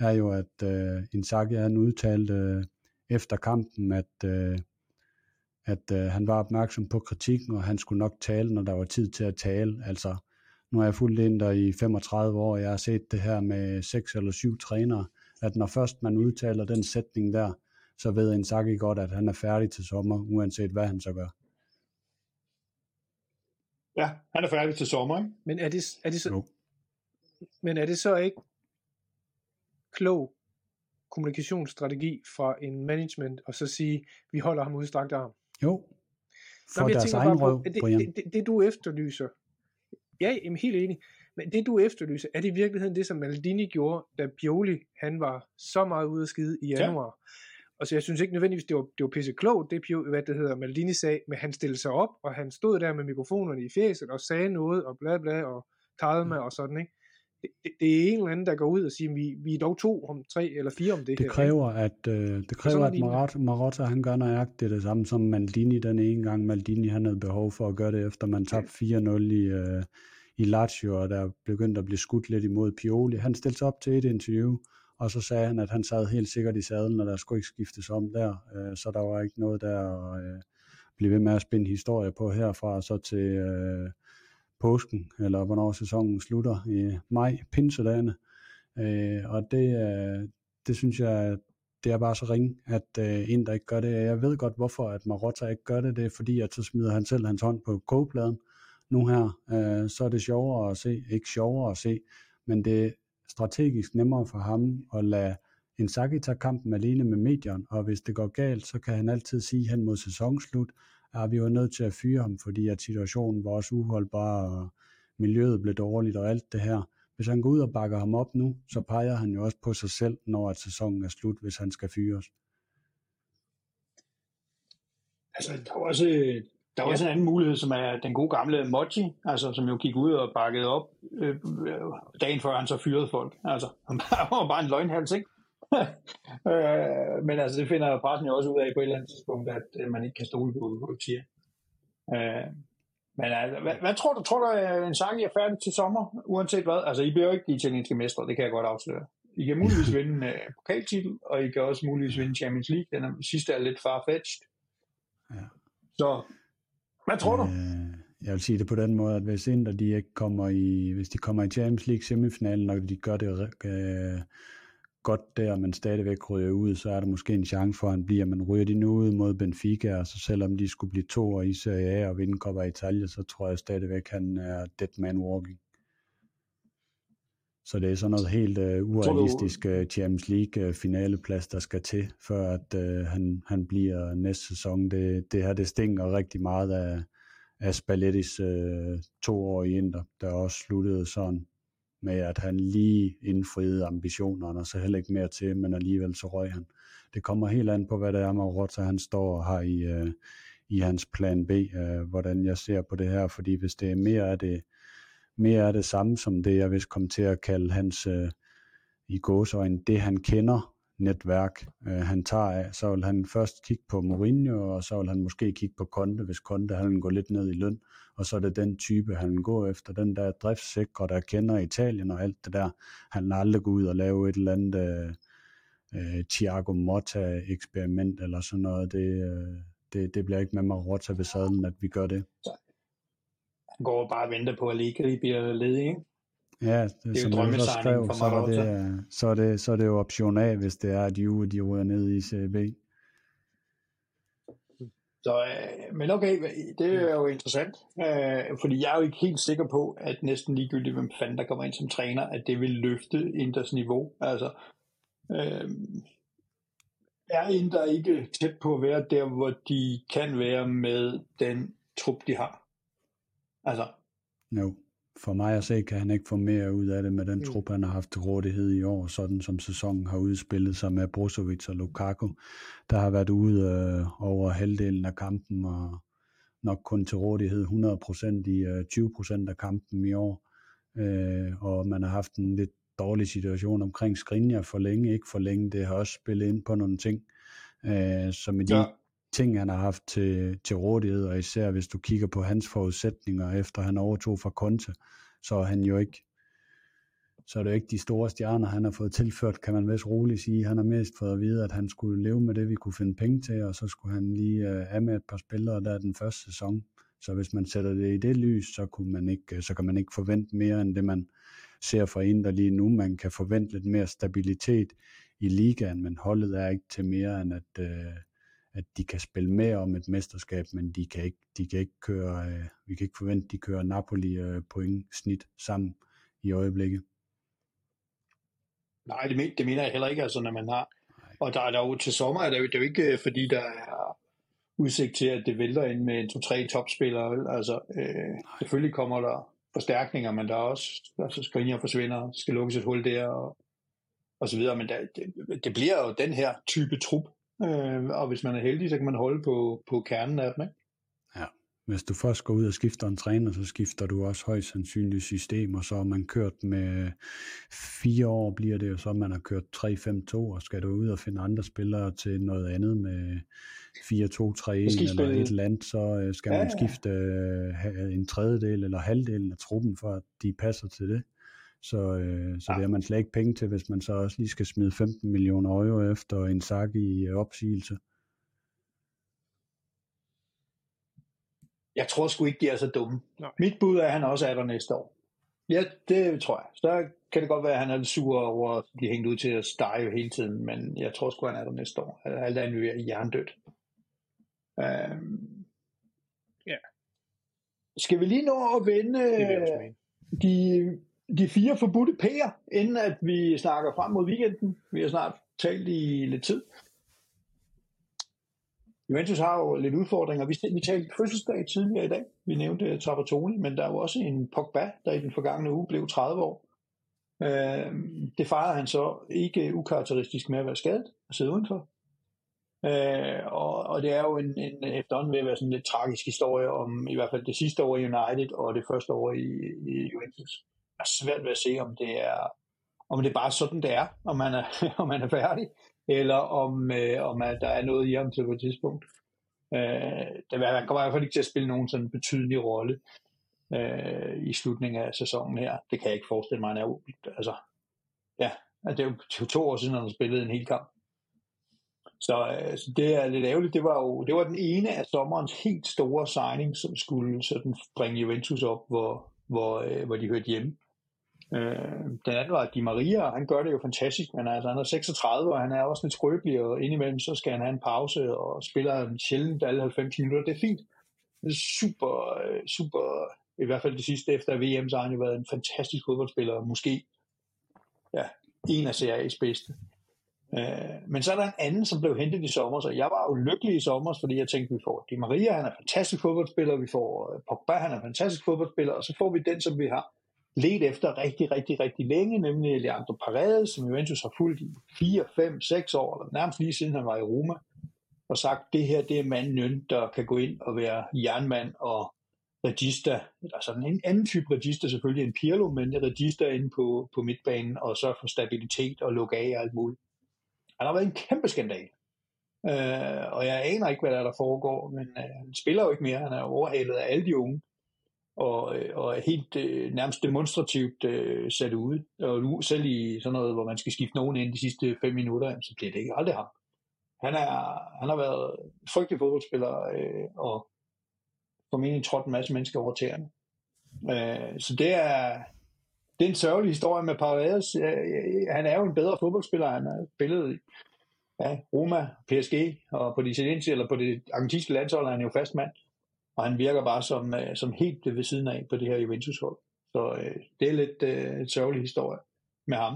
er jo, at øh, Inzaghi han udtalte øh, efter kampen, at, øh, at øh, han var opmærksom på kritikken, og han skulle nok tale, når der var tid til at tale. Altså, nu har jeg fulgt ind der i 35 år, og jeg har set det her med seks eller syv trænere, at når først man udtaler den sætning der, så ved Inzaghi godt, at han er færdig til sommer, uanset hvad han så gør. Ja, han er færdig til sommer, ikke? Men er det, er det så, Jo. men er det så ikke klog kommunikationsstrategi fra en management, og så sige, vi holder ham udstrakt arm? Jo, for Nå, deres tænker egen bare røv, på, det, det, det, det du efterlyser, ja, jamen helt enig, men det du efterlyser, er det i virkeligheden det, som Maldini gjorde, da Pioli, han var så meget ude at skide i Ja. januar. Ja. Og så jeg synes ikke nødvendigvis, det var, det var pisse klogt, det Pioli, hvad det hedder, Maldini sagde, men han stillede sig op, og han stod der med mikrofonerne i fjeset, og sagde noget, og bla bla, og Kalma og sådan, ikke? Det, det, det er en eller anden, der går ud og siger, vi, vi er dog to om tre eller fire om det, Det her. kræver, at, øh, det kræver, at det Marotta, han gør nøjagtigt det samme som Maldini den ene gang. Maldini han havde behov for at gøre det, efter man tabte 4-0 i, øh, i Lazio, og der begyndte at blive skudt lidt imod Pioli. Han stillede sig op til et interview, og så sagde han, at han sad helt sikkert i sadlen, og der skulle ikke skiftes om der, øh, så der var ikke noget der at øh, blive ved med at spænde historie på herfra, så til øh, påsken, eller hvornår sæsonen slutter i maj, pinsedagene. Øh, og det, øh, det synes jeg, det er bare så ringe, at øh, en, der ikke gør det. Jeg ved godt, hvorfor at Marotta ikke gør det. Det er fordi, at så smider han selv hans hånd på kogepladen. Nu her, øh, så er det sjovere at se. Ikke sjovere at se, men det er strategisk nemmere for ham at lade Inzaghi tage kampen alene med medierne, og hvis det går galt, så kan han altid sige hen mod sæsonslut, at vi var nødt til at fyre ham, fordi at situationen var også uholdbar, og miljøet blev dårligt og alt det her. Hvis han går ud og bakker ham op nu, så peger han jo også på sig selv, når at sæsonen er slut, hvis han skal fyres. Altså, der var også, der var også en anden mulighed, som er den gode gamle Mochi, altså, som jo gik ud og bakkede op øh, øh dagen før han så fyrede folk. Altså, han var bare en løgnhals, ikke? øh, men altså, det finder pressen jo også ud af på et eller andet tidspunkt, at øh, man ikke kan stole på, på Tia. Øh, men altså, hvad, hvad tror du? Tror du, at en sang er færdig til sommer, uanset hvad? Altså, I bliver jo ikke de italienske mestre, det kan jeg godt afsløre. I kan muligvis vinde en uh, pokaltitel, og I kan også muligvis vinde Champions League. Den er, sidste er lidt farfetched. Ja. Så, hvad tror du? Øh, jeg vil sige det på den måde, at hvis Inter de ikke kommer i, hvis de kommer i Champions League semifinalen, og de gør det øh, godt der, men stadigvæk ryger ud, så er der måske en chance for, at han bliver. Men ryger de nu ud mod Benfica, og så selvom de skulle blive to i Serie A og vinde Coppa Italia, så tror jeg stadigvæk, han er dead man walking. Så det er sådan noget helt uh, urealistisk uh, Champions League uh, finaleplads, der skal til, før at uh, han, han bliver næste sæson. Det, det her, det stinker rigtig meget af, af Spallettis uh, to år i Inter, der også sluttede sådan med, at han lige indfriede ambitionerne, og så heller ikke mere til, men alligevel så røg han. Det kommer helt an på, hvad det er, Marotta han står og har i, øh, i hans plan B, øh, hvordan jeg ser på det her, fordi hvis det er mere af det, mere af det samme som det, jeg vil komme til at kalde hans øh, i gåsøjne, det han kender netværk, øh, han tager af, så vil han først kigge på Mourinho, og så vil han måske kigge på Conte, hvis Conte han går lidt ned i løn, og så er det den type, han går efter, den der driftssikre, der kender Italien og alt det der. Han har aldrig gå ud og lave et eller andet øh, øh, Thiago Motta-eksperiment eller sådan noget. Det, øh, det, det bliver ikke med Marotta ved sadlen, at vi gør det. Han går bare og venter på, at Allegri bliver ledig, ikke? Ja, det, Det er jo som jeg så skrev, så, var det, så, er det, så er det jo option A, hvis det er, at Juve de ryger ned i CB. Så, øh, men okay, det er jo interessant, øh, fordi jeg er jo ikke helt sikker på, at næsten ligegyldigt, hvem fanden der kommer ind som træner, at det vil løfte Inters niveau. Altså, øh, er Inter ikke tæt på at være der, hvor de kan være med den trup, de har? Altså, Jo, for mig at se, kan han ikke få mere ud af det med den Mm. trup, han har haft til rådighed i år, sådan som sæsonen har udspillet sig med Brozovic og Lukaku, der har været ude øh, over halvdelen af kampen, og nok kun til rådighed 100% i øh, 20% af kampen i år. Øh, og man har haft en lidt dårlig situation omkring Skriniar for længe, ikke for længe. Det har også spillet ind på nogle ting. Øh, så med de Ja ting, han har haft til, til rådighed, og især hvis du kigger på hans forudsætninger, efter han overtog fra Conte, så er han jo ikke så er det jo ikke de store stjerner, han har fået tilført, kan man vist roligt sige. Han har mest fået at vide, at han skulle leve med det, vi kunne finde penge til, og så skulle han lige uh, af med et par spillere der den første sæson. Så hvis man sætter det i det lys, så, kunne man ikke, øh, så kan man ikke forvente mere end det, man ser fra Inter lige nu. Man kan forvente lidt mere stabilitet i ligaen, men holdet er ikke til mere end at, øh, at de kan spille med om et mesterskab, men de kan ikke, de kan ikke køre, øh, vi kan ikke forvente, at de kører Napoli øh, point snit sammen i øjeblikket. Nej, det, men, det mener jeg heller ikke, altså når man har. Og der er der jo til sommer, er det, jo, det er jo ikke fordi, der er udsigt til, at det vælter ind med to-tre topspillere. Altså, øh, selvfølgelig kommer der forstærkninger, men der er også, altså Skriniar forsvinder, skal lukkes et hul der, og, og så videre, men der, det, det bliver jo den her type trup, øh, og hvis man er heldig, så kan man holde på, på kernen af dem, ikke? Hvis du først går ud og skifter en træner, så skifter du også højst sandsynligt system, og så har man kørt med fire år, bliver det jo så, man har kørt 3-5-2, og skal du ud og finde andre spillere til noget andet med 4-2-3-1 eller et eller andet, så øh, skal ja, man skifte øh, en tredjedel eller halvdelen af truppen, for at de passer til det. Så, øh, så ja. det har man slet ikke penge til, hvis man så også lige skal smide 15 millioner euro efter en sak i opsigelse. Jeg tror sgu ikke, de er så dumme. Nej. Mit bud er, at han også er der næste år. Ja, det tror jeg. Så kan det godt være, at han er lidt sur over, at de hængt ud til at stege hele tiden, men jeg tror sgu, han er der næste år. Alt er nu hjernedødt. Øhm, ja. Skal vi lige nå at vende de, de fire forbudte P'er, inden at vi snakker frem mod weekenden? Vi har snart talt i lidt tid. Juventus har jo lidt udfordringer. Vi, vi talte fødselsdag tidligere i dag. Vi nævnte øh, Trapattoni, men der er jo også en Pogba, der i den forgangne uge blev 30 år. Øh, det fejrede han så ikke ukarakteristisk med at være skadet og sidde udenfor. Øh, og, og det er jo en, en efterhånden ved at være sådan en lidt tragisk historie om i hvert fald det sidste år i United og det første år i, i Juventus har svært ved at se, om det er om det er bare sådan, det er, om man er, om man er færdig eller om, øh, om at der er noget i ham til på et tidspunkt. Øh, der han kommer i hvert fald ikke til at spille nogen sådan betydelig rolle øh, i slutningen af sæsonen her. Det kan jeg ikke forestille mig, han er altså, ja, det er jo to år siden, han har spillet en hel kamp. Så, øh, så det er lidt ærgerligt. Det var jo det var den ene af sommerens helt store signing, som skulle sådan bringe Juventus op, hvor, hvor, øh, hvor de hørte hjemme. Øh, den anden var Di Maria, han gør det jo fantastisk, men altså, han er 36, og han er også lidt skrøbelig, og indimellem så skal han have en pause, og spiller sjældent alle 90 minutter. Det er fint. Det er super, øh, super, i hvert fald det sidste efter VM, så har han jo været en fantastisk fodboldspiller, måske ja, en af Series bedste. Øh, men så er der en anden, som blev hentet i sommer, så jeg var jo lykkelig i sommer, fordi jeg tænkte, vi får Di Maria, han er fantastisk fodboldspiller, vi får øh, Pogba, han er fantastisk fodboldspiller, og så får vi den, som vi har let efter rigtig, rigtig, rigtig længe, nemlig Leandro Paredes, som Juventus har fulgt i 4, 5, 6 år, eller nærmest lige siden han var i Roma, og sagt, det her det er manden, der kan gå ind og være jernmand og regista, eller sådan en anden type regista, selvfølgelig en Pirlo, men regista inde på, på midtbanen, og så for stabilitet og lukke af og alt muligt. Han har været en kæmpe skandal. Øh, og jeg aner ikke, hvad der, er, der foregår, men øh, han spiller jo ikke mere. Han er overhalet af alle de unge og, øh, og er helt øh, nærmest demonstrativt øh, sat ud. Og nu, selv i sådan noget, hvor man skal skifte nogen ind de sidste fem minutter, så bliver det ikke aldrig ham. Han, er, han har været frygtelig fodboldspiller, øh, og formentlig trådt en masse mennesker over tæerne. Øh, så det er, det er en sørgelig historie med Paredes. Øh, øh, han er jo en bedre fodboldspiller. Han har spillet i ja, Roma, PSG, og på det italienske eller på det argentinske landshold er han jo fast mand og han virker bare som, øh, som helt ved siden af på det her Juventus-hold. Så øh, det er lidt øh, en sørgelig historie med ham.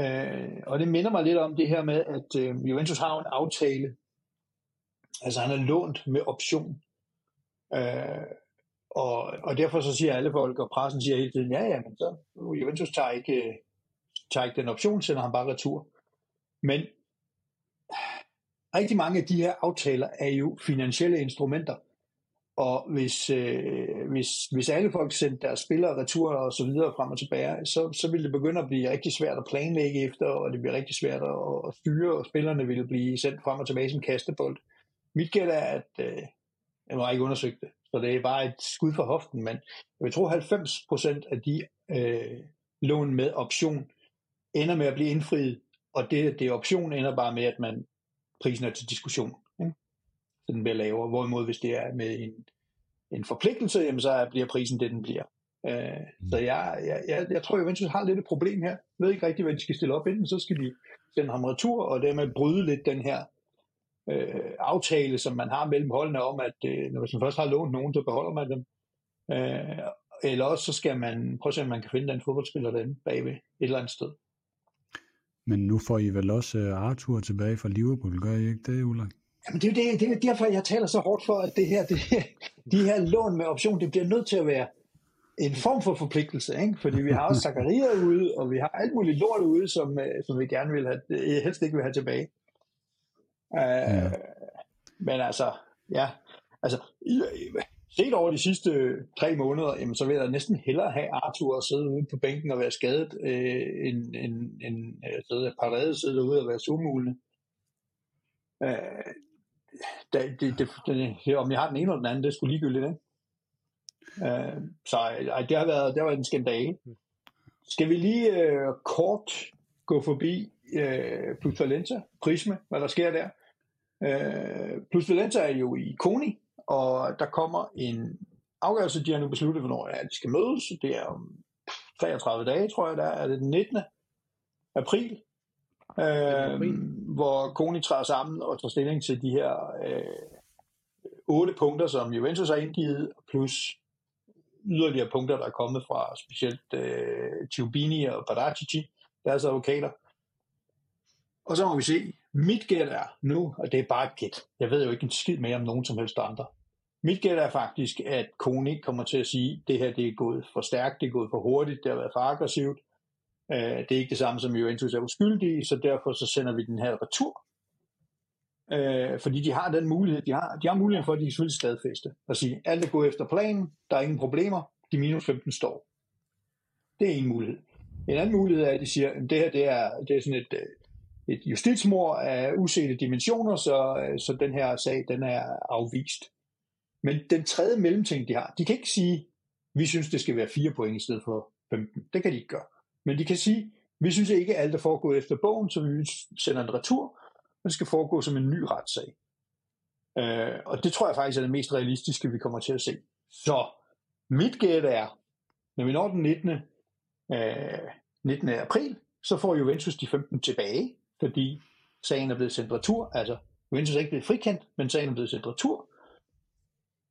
Øh, og det minder mig lidt om det her med, at øh, Juventus har en aftale. Altså han er lånt med option. Øh, og, og derfor så siger alle folk, og pressen siger hele tiden, ja ja, men så Juventus tager ikke, øh, tager ikke den option, sender han bare retur. Men rigtig mange af de her aftaler er jo finansielle instrumenter. Og hvis, øh, hvis, hvis alle folk sendte deres spillere retur og så videre frem og tilbage, så, så ville det begynde at blive rigtig svært at planlægge efter, og det bliver rigtig svært at, at styre, og spillerne ville blive sendt frem og tilbage som kastebold. Mit gæt er, at øh, jeg har ikke undersøgt det, så det er bare et skud for hoften, men jeg tror 90% af de øh, lån med option ender med at blive indfriet, og det, det option ender bare med, at man prisen er til diskussion den bliver lavere. Hvorimod hvis det er med en, en forpligtelse, jamen så bliver prisen det, den bliver. Øh, mm. Så jeg, jeg, jeg, jeg tror, Juventus har lidt et problem her. Jeg ved ikke rigtig, hvad de skal stille op. Enten så skal de sende ham retur, og dermed bryde lidt den her øh, aftale, som man har mellem holdene om, at øh, når man først har lånt nogen, så beholder man dem. Øh, eller også så skal man prøve at se, om man kan finde den fodboldspiller derinde bagved et eller andet sted. Men nu får I vel også øh, Arthur tilbage fra Liverpool, gør I ikke det, Ulla? Jamen det er det, er derfor, jeg taler så hårdt for, at det her, det, de her lån med option, det bliver nødt til at være en form for forpligtelse, ikke? fordi vi har også Zakaria ude, og vi har alt muligt lort ude, som, øh, som vi gerne vil have, helst ikke vil have tilbage. Uh, ja. Men altså, ja, altså, set over de sidste tre måneder, jamen, så vil jeg næsten hellere have Arthur at sidde ude på bænken og være skadet, øh, end, end, end øh, sidde parade sidde ude og være sumulig. Øh, det, det, det, det, om jeg har den ene eller den anden, det sgu ligegyldigt, ikke? Øh, så ej, det, har været, det har været en skandale. Skal vi lige øh, kort gå forbi øh, Plus Valenza, Prisme, hvad der sker der? Øh, Plus Valenza er jo i Koni, og der kommer en afgørelse, de har nu besluttet, hvornår ja, de skal mødes. Det er om 33 dage, tror jeg, der er det den 19. april, øh, hvor Koni træder sammen og tager stilling til de her øh, otte punkter, som Juventus har indgivet, plus yderligere punkter, der er kommet fra specielt øh, Ciubini og Badacici, deres advokater. Og så må vi se. Mit gæt er nu, og det er bare et gæt. Jeg ved jo ikke en skid mere om nogen som helst andre. Mit gæt er faktisk, at Kone kommer til at sige, at det her det er gået for stærkt, det er gået for hurtigt, det har været for aggressivt. Øh, det er ikke det samme som Juventus er uskyldige, så derfor så sender vi den her retur. Øh, fordi de har den mulighed, de har, de har muligheden for, at de kan selvfølgelig stadfæste og sige, alt er gået efter planen, der er ingen problemer, de minus 15 står. Det er en mulighed. En anden mulighed er, at de siger, at det her det er, det er sådan et, øh, et justitsmord af usete dimensioner, så, øh, så den her sag den er afvist. Men den tredje mellemting, de har, de kan ikke sige, vi synes, det skal være 4 point i stedet for 15. Det kan de ikke gøre. Men de kan sige, vi synes ikke, at alt er foregået efter bogen, så vi sender en retur, det skal foregå som en ny retssag. Øh, og det tror jeg faktisk er det mest realistiske, vi kommer til at se. Så mit gæt er, når vi når den 19. Øh, 19. april, så får Juventus de 15 tilbage, fordi sagen er blevet sendt retur. Altså, Juventus er ikke blevet frikendt, men sagen er blevet sendt retur.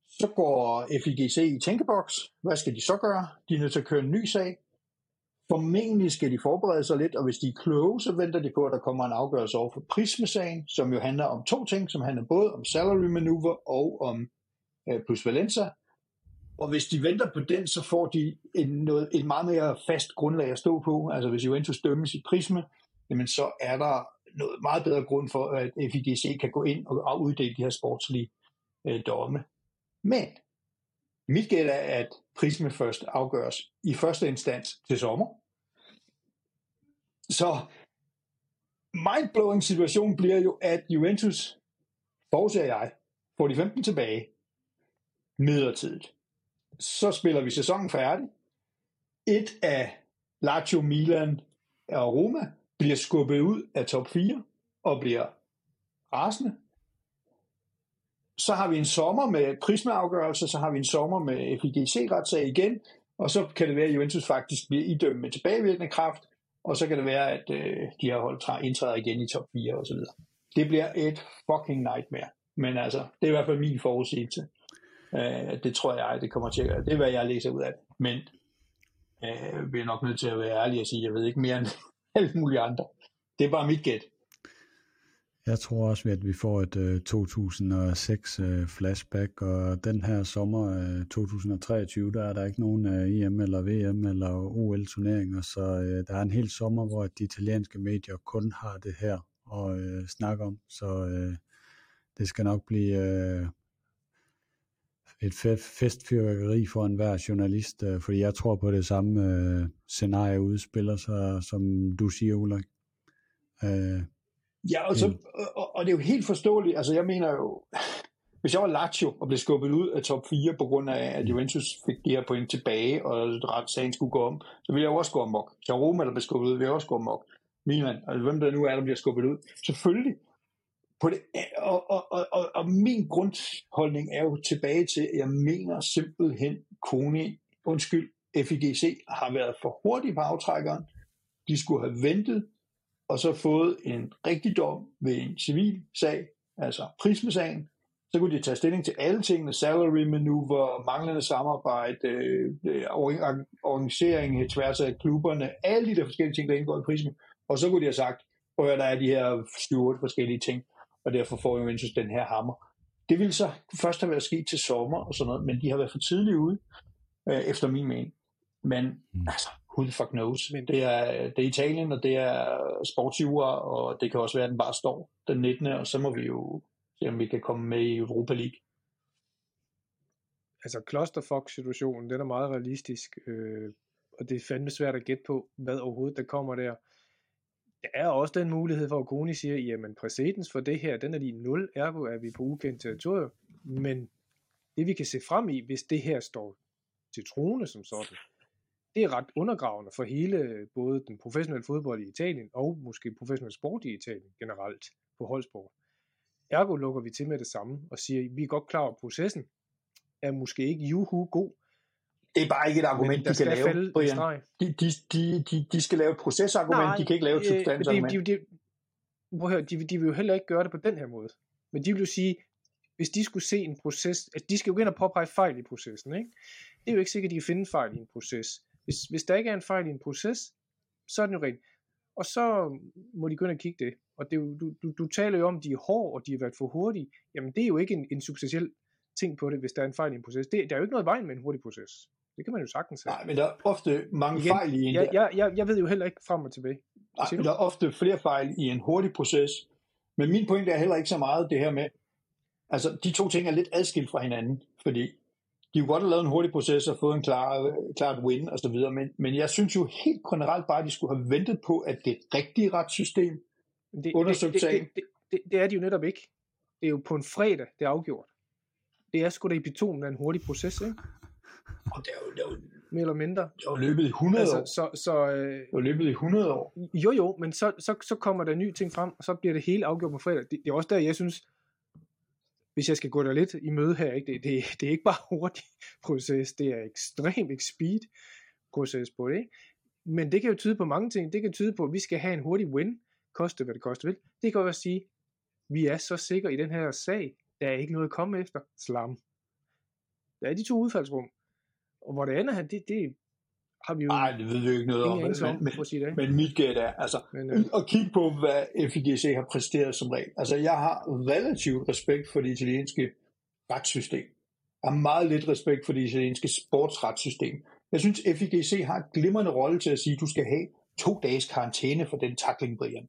Så går FIGC i tænkeboks. Hvad skal de så gøre? De er nødt til at køre en ny sag. Formentlig skal de forberede sig lidt, og hvis de er kloge, så venter de på, at der kommer en afgørelse over for prismesagen, som jo handler om to ting, som handler både om salary maneuver og om øh, plus Valenza. Og hvis de venter på den, så får de en, noget, et meget mere fast grundlag at stå på. Altså hvis Juventus dømmes i Prisme, jamen så er der noget meget bedre grund for, at FIGC kan gå ind og uddele de her sportslige øh, domme. Men mit gæt er, at Prisme først afgøres i første instans til sommer. Så mindblowing situation bliver jo, at Juventus, forudser jeg, får de 15 tilbage midlertidigt. Så spiller vi sæsonen færdig. Et af Lazio, Milan og Roma bliver skubbet ud af top 4 og bliver rasende så har vi en sommer med prismeafgørelse, så har vi en sommer med FIGC-retssag igen, og så kan det være, at Juventus faktisk bliver idømt med tilbagevirkende kraft, og så kan det være, at øh, de har holdt indtræder igen i top 4 og så videre. Det bliver et fucking nightmare. Men altså, det er i hvert fald min forudsigelse. Øh, det tror jeg, det kommer til at gøre. Det er, hvad jeg læser ud af det. Men øh, vi er nok nødt til at være ærlig og sige, at jeg ved ikke mere end alle mulige andre. Det er bare mit gæt. Jeg tror også, at vi får et øh, 2006 øh, flashback, og den her sommer øh, 2023, der er der ikke nogen uh, EM eller VM eller OL-turneringer, så der er en hel sommer, hvor de italienske medier kun har det her at uh, snakke om, så det skal nok blive uh, et festfyrværkeri for enhver journalist, uh, fordi jeg tror på det samme scenarie udspiller sig, som du siger, Ulrik. Ja, og, så, mm. og, og det er jo helt forståeligt. Altså, jeg mener jo, hvis jeg var Lazio og blev skubbet ud af top 4 på grund af, at mm. Juventus fik de her point tilbage, og ret sagen skulle gå om, så ville jeg også gå amok. Så Roma, der blev skubbet ud, vil jeg også gå amok. Milan, altså hvem der nu er, der bliver skubbet ud. Selvfølgelig. På det, og, og, og, og, og min grundholdning er jo tilbage til, at jeg mener simpelthen, Kone, undskyld, FIGC har været for hurtig på aftrækkeren. De skulle have ventet og så fået en rigtig dom ved en civil sag, altså prismesagen, så kunne de tage stilling til alle tingene, salary maneuver, manglende samarbejde, øh, organisering i tværs af klubberne, alle de der forskellige ting, der indgår i prismen. Og så kunne de have sagt, prøv at der er de her 7 forskellige ting, og derfor får Juventus den her hammer. Det ville så først have været sket til sommer og sådan noget, men de har været for tidligt ude, øh, efter min mening. Men mm. altså, who the fuck knows? Men det er, det er Italien, og det er sportsiver, og det kan også være, at den bare står den 19. Og så må vi jo se, om vi kan komme med i Europa League. Altså, clusterfuck-situationen, den er meget realistisk, øh, og det er fandme svært at gætte på, hvad overhovedet der kommer der. Der er også den mulighed for, at Koni siger, jamen præcedens for det her, den er lige 0, ergo er vi på ukendt territorium, men det vi kan se frem i, hvis det her står til trone som sådan, det er ret undergravende for hele både den professionelle fodbold i Italien og måske professionel sport i Italien generelt på holdsport. Ergo lukker vi til med det samme og siger, vi er godt klar over, at processen er måske ikke juhu god. Det er bare ikke et argument, de kan lave, Brian. De, de, de, de, de skal lave et procesargument, Nej, de kan ikke lave et øh, substansargument. De, de, de, prøv at høre, de, de vil jo heller ikke gøre det på den her måde. Men de vil jo sige, hvis de skulle se en proces, at de skal jo gå ind og påpege fejl i processen, ikke? Det er jo ikke sikkert, at de kan finde fejl i en proces. Hvis, hvis der ikke er en fejl i en proces, så er den jo rent. Og så må de gå ind og kigge det. Og det er jo, du, du, du taler jo om, at de er hårde, og de har været for hurtige. Jamen det er jo ikke en, en substantiel ting på det, hvis der er en fejl i en proces. Det, der er jo ikke noget vejen med en hurtig proces. Det kan man jo sagtens have. Nej, men der er ofte mange Igen, fejl i en... Jeg, jeg, jeg, jeg ved jo heller ikke frem og tilbage. Nej, men der er ofte flere fejl i en hurtig proces. Men min pointe er heller ikke så meget det her med... Altså, de to ting er lidt adskilt fra hinanden, fordi de kunne godt have lavet en hurtig proces og fået en klar, klart win og så videre, men, men jeg synes jo helt generelt bare, at de skulle have ventet på, at det rigtige retssystem det, undersøgt det, det, det, det, det, er de jo netop ikke. Det er jo på en fredag, det er afgjort. Det er sgu da i betonen af en hurtig proces, ikke? Og det er jo, det er jo mere eller mindre. Det er jo løbet i 100 altså, år. Så, så, øh, det er løbet i 100 år. Jo jo, men så, så, så kommer der nye ting frem, og så bliver det hele afgjort på fredag. Det, det er også der, jeg synes, hvis jeg skal gå der lidt i møde her, ikke? Det, det, det er ikke bare hurtig proces, det er ekstremt speed proces på det. Ikke? Men det kan jo tyde på mange ting. Det kan tyde på, at vi skal have en hurtig win, koste hvad det koste vil. Det kan også sige, vi er så sikre i den her sag, der er ikke noget at komme efter. Slam. Der er de to udfaldsrum. Og hvor det andet her, det, det har vi jo Nej, det ved vi ikke noget om. Men, men, men, men mit gæt er, altså, men, øh, at kigge på, hvad FIGC har præsteret som regel. Altså, jeg har relativt respekt for det italienske retssystem. Jeg har meget lidt respekt for det italienske sportsretssystem. Jeg synes, FIGC har en glimrende rolle til at sige, at du skal have to dages karantæne for den takling, Brian.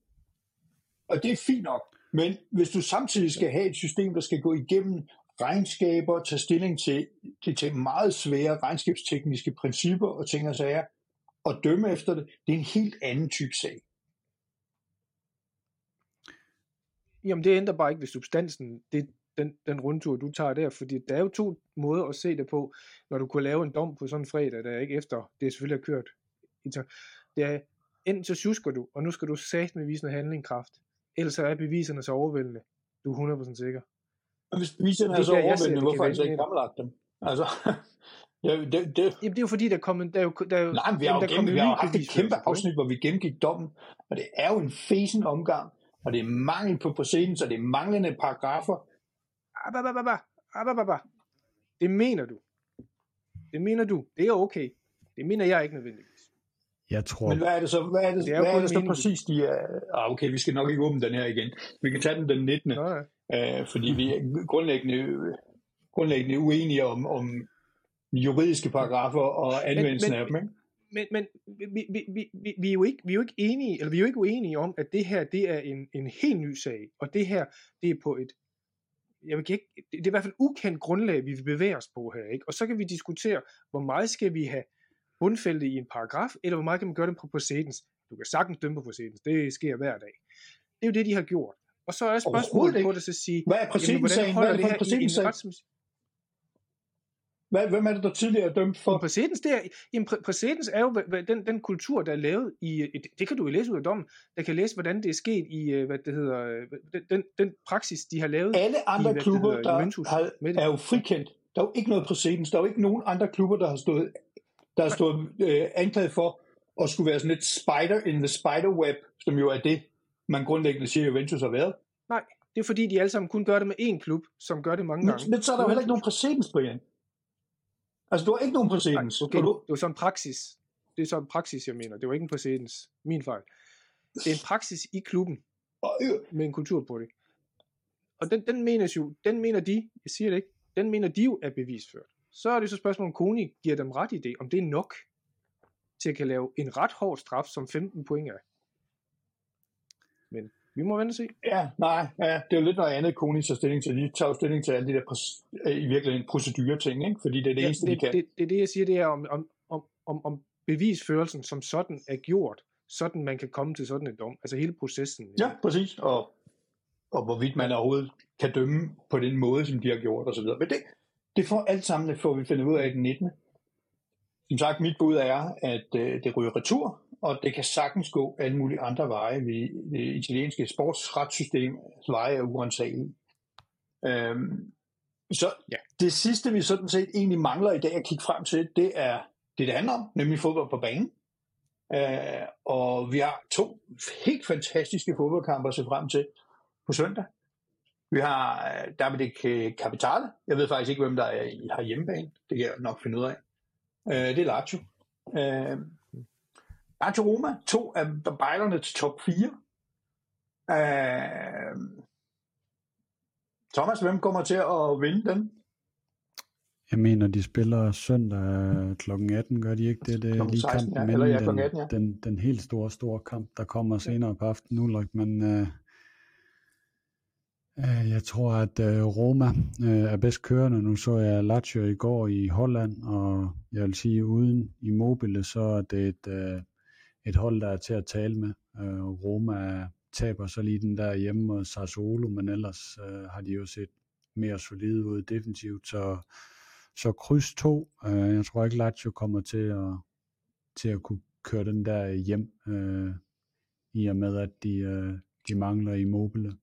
Og det er fint nok. Men hvis du samtidig skal have et system, der skal gå igennem regnskaber, tage stilling til, til, til meget svære regnskabstekniske principper og ting og sager, og dømme efter det, det er en helt anden type sag. Jamen det ændrer bare ikke ved substansen, det, den, den rundtur, du tager der, fordi der er jo to måder at se det på, når du kunne lave en dom på sådan en fredag, der er ikke efter, det er selvfølgelig kørt. Det er, enten så susker du, og nu skal du sagt med vise noget handlingkraft, ellers er beviserne så overvældende. Du er 100% sikker. Hvis beviserne er så overvældende, hvorfor har de så ikke fremlagt dem? Altså, ja, det, det... Jamen, det er jo fordi, der kom en... Der er jo, der er Nej, vi har jo gennem, vi har haft et kæmpe afsnit, hvor vi gennemgik dommen, og det er jo en fesen omgang, og det er mangel på præcedens, og det er manglende paragrafer. Det mener du. Det mener du. Det er okay. Det mener jeg ikke nødvendigvis. Jeg tror... Men hvad er det så, hvad er det, det er hvad er det så præcis, de er... Ah, okay, vi skal nok ikke åbne den her igen. Vi kan tage den den 19. Nå, ja. Uh, fordi vi er grundlæggende, grundlæggende uenige om, om juridiske paragrafer og anvendelsen men, men, af dem, ikke? Men, men vi, vi, vi, vi, er jo ikke, vi er jo ikke enige, eller vi er jo ikke uenige om, at det her, det er en, en helt ny sag, og det her, det er på et, jeg vil ikke, det er i hvert fald ukendt grundlag, vi vil bevæge os på her, ikke? Og så kan vi diskutere, hvor meget skal vi have bundfældet i en paragraf, eller hvor meget kan man gøre det på præcedens. Du kan sagtens dømme på præcedens, det sker hver dag. Det er jo det, de har gjort. Og så er spørgsmålet på det så at sige, hvad er præcedenssagen? Hvad er det for en præcedenssag? Hvad, hvem er det, der tidligere er dømt for? Jamen, præcedens, det er, jamen, præ- præcedens er jo hvad, den, den kultur, der er lavet i, det kan du jo læse ud af dommen, der kan læse, hvordan det er sket i, øh, hvad det hedder, øh, den, den praksis, de har lavet. Alle andre i, klubber, hedder, der har, er jo frikendt. Der er jo ikke noget præcedens. Der er jo ikke nogen andre klubber, der har stået der er stået øh, anklaget for og skulle være sådan lidt spider in the spider web, som jo er det, man grundlæggende siger, Juventus har været. Nej, det er fordi, de alle sammen kun gør det med én klub, som gør det mange Men, gange. men så er der jo heller ikke nogen præcedens, Brian. Altså, du har ikke nogen Nej, præcedens. okay, og du, det var sådan en praksis. Det er sådan en praksis, jeg mener. Det var ikke en præcedens. Min fejl. Det er en praksis i klubben med en kultur på det. Og den, den menes jo, den mener de, jeg siger det ikke, den mener de jo er bevisført. Så er det så spørgsmålet, om Koni giver dem ret i det, om det er nok til at kan lave en ret hård straf, som 15 point er. Vi må vente og se. Ja, nej, ja, det er jo lidt noget andet, Koni tager stilling til. De tager jo stilling til alle de der øh, i virkeligheden procedureting, ikke? fordi det er det Ja, eneste, det, de kan. det, det, er det, jeg siger, det er om, om, om, om, om bevisførelsen som sådan er gjort, sådan man kan komme til sådan en dom. Altså hele processen. Ja, præcis. Og, og hvorvidt man overhovedet kan dømme på den måde, som de har gjort osv. Men det, det får alt sammen, det får vi finde ud af i den 19. Som sagt, mit bud er, at øh, det ryger retur, og det kan sagtens gå alle mulige andre veje. Vi, det italienske sportsretssystem veje er uansagelige. Øhm, så Ja. det sidste, vi sådan set egentlig mangler i dag at kigge frem til, det er det, det handler om, nemlig fodbold på banen. Øh, og vi har to helt fantastiske fodboldkampe at se frem til på søndag. Vi har øh, Davide Capitale. Jeg ved faktisk ikke, hvem der er har hjemmebane. Det kan jeg nok finde ud af. Øh, det er Lazio. Øh, Lazio Roma, to af bejlerne til top 4. Øh, Thomas, hvem kommer til at vinde den? Jeg mener, de spiller søndag kl. 18, gør de ikke det? Det er Klokken lige 16, kampen ja. mellem Eller ja, den, 18, ja. den, den helt store, store kamp, der kommer senere på aftenen, Ulrik. Men øh, øh, jeg tror, at øh, Roma øh, er bedst kørende. Nu så jeg Lazio i går i Holland, og jeg vil sige, uden Immobile, så er det et, øh, et hold, der er til at tale med. Øh, Roma taber så lige den der hjemme mod Sassuolo, men ellers øh, har de jo set mere solide ud defensivt, så så kryds to. Øh, jeg tror ikke, Lazio kommer til at, til at kunne køre den der hjem, øh, i og med, at de, øh, de mangler Immobile.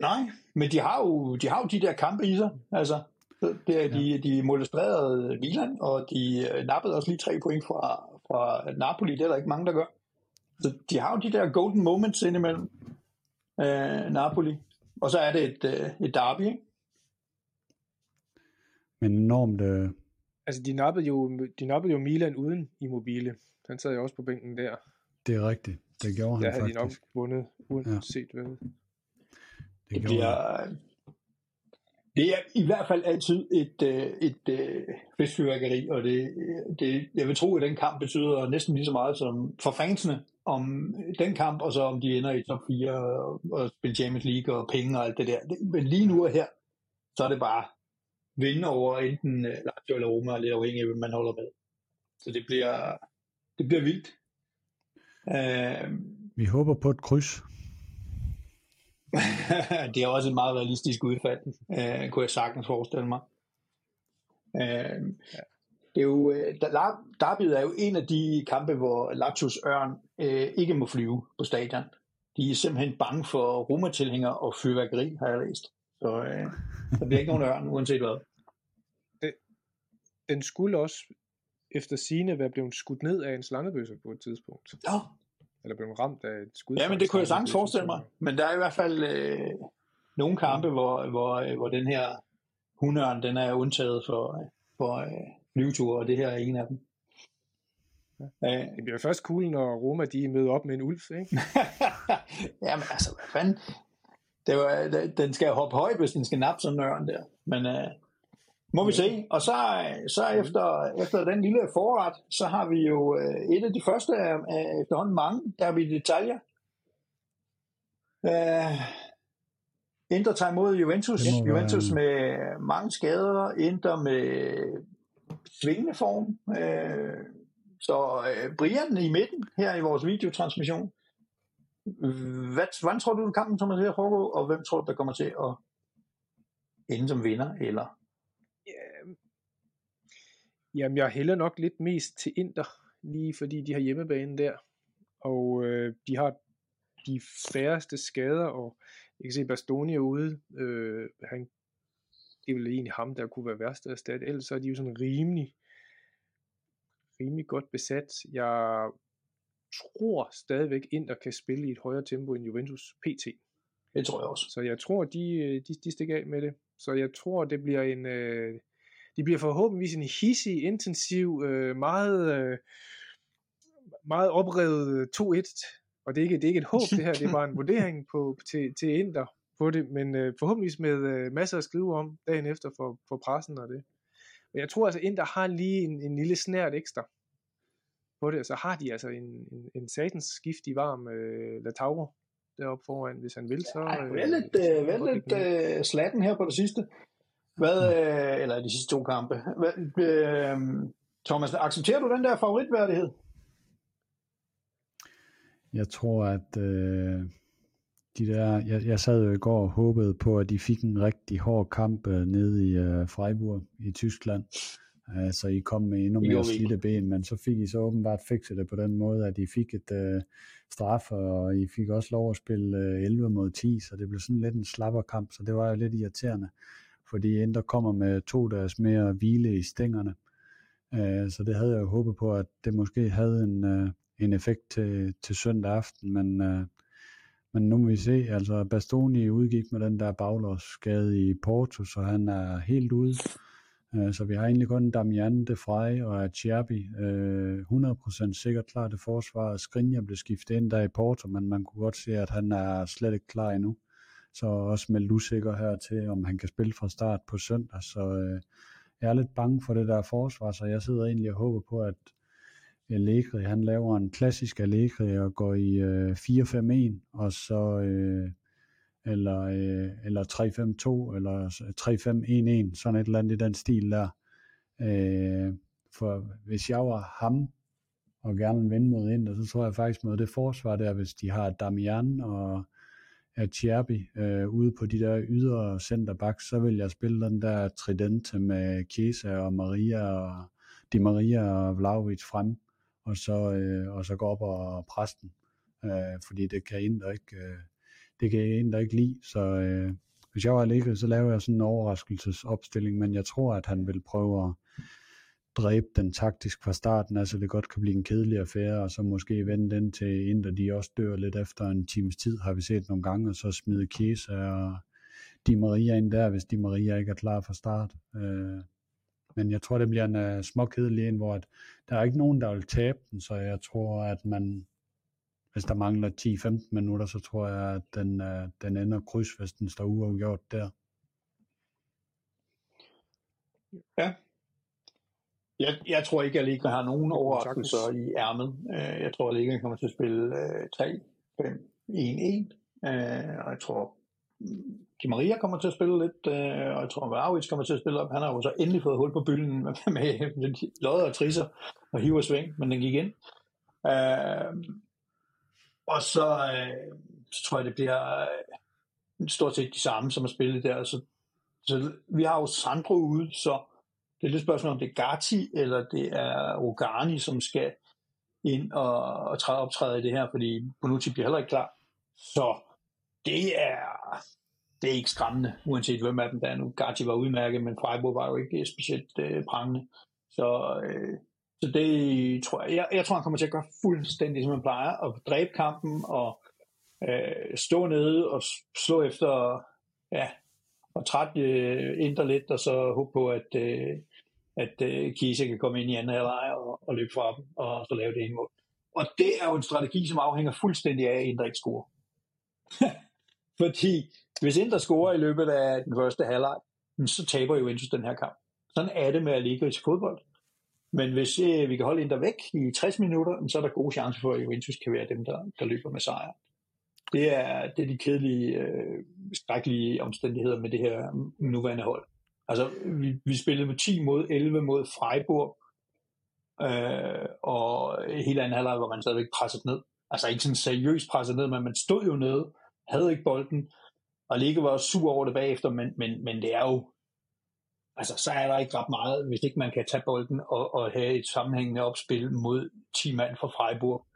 Nej, men de har jo de, har jo de der kampe i sig. Altså, det er, de, de molestrerede Milan, og de øh, nappede også lige tre point fra, fra Napoli. Det er der ikke mange, der gør. Så de har jo de der golden moments indimellem øh, Napoli. Og så er det et, øh, et derby, ikke? Men enormt, øh, Altså, de nappede, jo, de nappede jo Milan uden Immobile. Han sad jo også på bænken der. det er rigtigt. Det gjorde Der han havde de nok faktisk. vundet, uanset hvad. Det Det han det er i hvert fald altid et, et, et øh, festfyrværkeri, og det, øh, det, jeg vil tro, at den kamp betyder næsten lige så meget som for fansene om den kamp, og så om de ender i top 4 og, og spiller Champions League og penge og alt det der. Men lige nu og her, så er det bare vinde over enten øh, Lazio eller Roma, lidt afhængig af, hvem man holder med. Så det bliver, det bliver vildt. Uh, Vi håber på et kryds. det er også et meget realistisk udfald, øh, kunne jeg sagtens forestille mig. Øh, det er jo, øh, der- derbyet er jo en af de kampe, hvor Lazios Ørn øh, ikke må flyve på stadion. De er simpelthen bange for romatilhængere og fyrværkeri, har jeg læst. Så øh, der bliver ikke nogen ørn, uanset hvad. Den skulle også efter sine være blevet skudt ned af en slangebøsse på et tidspunkt. Ja, Eller blevet ramt af et skud. ja men en det kunne jeg sagtens forestille mig. Men der er i hvert fald øh, nogle kampe, hvor, hvor, øh, hvor den her hundørn, den er undtaget for, for øh, flyveture, og det her er en af dem. Øh, Det bliver først cool, når Roma de møder op med en ulv, ikke? Jamen altså, hvad fanden? Det var, den skal hoppe højt, hvis den skal nappe sådan en ørn der. Men øh, må vi se. Og så, så efter, efter den lille forret, så har vi jo øh, et af de første af, efterhånden mange, der er vi i detaljer. Øh, Inter tager imod Juventus. Det være Juventus en- med mange skader. Inter med svingende form. Øh, så øh, Brian i midten her i vores videotransmission. Hvad, hvordan tror du, kampen kommer til at foregå, og hvem tror du, der kommer til at ende som vinder? Eller? Jamen, jeg hælder nok lidt mest til Inter, lige fordi de har hjemmebane der. Og øh, de har de færreste skader, og jeg kan se Bastoni er ude. Øh, han, det er vel egentlig ham, der kunne være værst at erstatte. Ellers så er de jo sådan rimelig, rimelig godt besat. Jeg tror stadigvæk, Inter kan spille i et højere tempo end Juventus PT. Det tror jeg også. Så jeg tror, de, øh, de, de stikker af med det. Så jeg tror, det bliver en... Øh, det bliver forhåbentligvis en hissig, intensiv, øh, meget, øh, meget oprevet 2-1. Og det er, ikke, det er ikke et håb, det her. Det er bare en vurdering på, til, til Inter på det. Men øh, forhåbentligvis med øh, masser at skrive om dagen efter for, for pressen og det. Men jeg tror altså, Inter har lige en, en lille snært ekstra på det, og så har de altså en, en, en satans skiftig varm øh, Latauro deroppe foran, hvis han vil, så... Ja, vel lidt, øh, vel lidt øh, slatten her på det sidste. Hvad, øh, eller de sidste to kampe. Hvad, øh, Thomas, accepterer du den der favoritværdighed? Jeg tror, at øh, de der, jeg, jeg sad jo i går og håbede på, at de fik en rigtig hård kamp øh, nede i øh, Freiburg i Tyskland. Uh, så I kom med endnu mere slidte ben, men så fik I så åbenbart fikset det på den måde, at I fik et uh, straf, og I fik også lov at spille uh, 11 mod 10, så det blev sådan lidt en slapper kamp, så det var jo lidt irriterende, fordi Inter kommer med to dages mere hvile i stængerne. Uh, så det havde jeg jo håbet på, at det måske havde en, øh, en effekt til, til søndag aften, men, øh, men nu må vi se, altså Bastoni udgik med den der baglårsskade i Porto, så han er helt ude. Øh, så vi har egentlig kun Damian De Frey og Acerbi 100% sikkert klar til forsvaret. Skriniar blev skiftet ind der i Porto, men man kunne godt se, at han er slet ikke klar endnu. Så også meldt usikker her til, om han kan spille fra start på søndag. Så øh, jeg er lidt bange for det der forsvar, så jeg sidder egentlig og håber på, at Allegri, han laver en klassisk Allegri og går i øh, 4-5-1, og så øh, eller, øh, eller 3-5-2, eller øh, 3-5-1-1, sådan et eller andet i den stil der. Øh, for hvis jeg var ham, og gerne vil vinde mod Inter, så tror jeg faktisk mod det forsvar der, hvis de har Damian og Cherby øh, ude på de der ydre centerbacks, så vil jeg spille den der tridente med Chiesa og Maria og Di Maria og Vlaovic frem, og så, øh, og så gå op og presse den, øh, fordi det kan Inter ikke, øh, det kan jeg der ikke lide, så øh, hvis jeg var Allegri, så laver jeg sådan en overraskelsesopstilling, men jeg tror, at han vil prøve at dræbe den taktisk fra starten, altså det godt kan blive en kedelig affære, og så måske vende den til Inter, de også dør lidt efter en times tid, har vi set nogle gange, og så smide Chiesa og Di Maria ind der, hvis Di Maria ikke er klar fra start. Øh, men jeg tror, det bliver en uh, småkedelig en, hvor at der er ikke nogen, der vil tabe den, så jeg tror, at man hvis der mangler 10-15 minutter, så tror jeg, at den, uh, den ender kryds, hvis den står uafgjort der. Ja. Jeg, jeg tror ikke, at Liga har nogen overraskelser i ærmet. Uh, jeg tror, at Liga kommer til at spille uh, 3-5-1-1. Uh, og jeg tror, Di Maria kommer til at spille lidt, uh, og jeg tror, Vlaovic kommer til at spille op. Han har jo så endelig fået hul på bylden med, lodder og trisser og hiver sving, men den gik ind. Uh, og så, øh, så tror jeg, det bliver øh, stort set de samme, som at spille der. Så, så vi har jo Sandro ude, så det er lidt spørgsmål, om det er Gatti, eller det er Rogani, som skal ind og, og træde optræde i det her, fordi Bonucci bliver heller ikke klar. Så det er, det er ikke skræmmende, uanset hvem af dem der er nu. Gatti var udmærket, men Freiburg var jo ikke specielt øh, prangende. Så øh, så det tror jeg, jeg, jeg tror, han kommer til at gøre fuldstændig, som han plejer, og dræbe kampen og øh, stå nede og slå efter, ja, og træt øh, indre lidt, og så håbe på, at, øh, at øh, Kise kan komme ind i anden halvleg og, og løbe fra dem, og så lave det ene mål. Og det er jo en strategi, som afhænger fuldstændig af, at Indre ikke scorer. Fordi hvis Indre scorer i løbet af den første halvleg, så taber jo Juventus den her kamp. Sådan er det med at ligge i fodbold. Men hvis øh, vi kan holde Inter væk i 60 minutter, så er der gode chancer for, at Juventus kan være dem, der, der løber med sejr. Det er, det er de kedelige, øh, skrækkelige omstændigheder med det her nuværende hold. Altså, vi, vi spillede med 10 mod 11 mod Freiburg, øh, og hele anden halvleg var man stadigvæk presset ned. Altså ikke sådan seriøst presset ned, men man stod jo nede, havde ikke bolden, og Ligge var sur over det bagefter, men, men, men det er jo altså, så er der ikke ret meget, hvis ikke man kan tage bolden og, og have et sammenhængende opspil mod 10 mand fra Freiburg,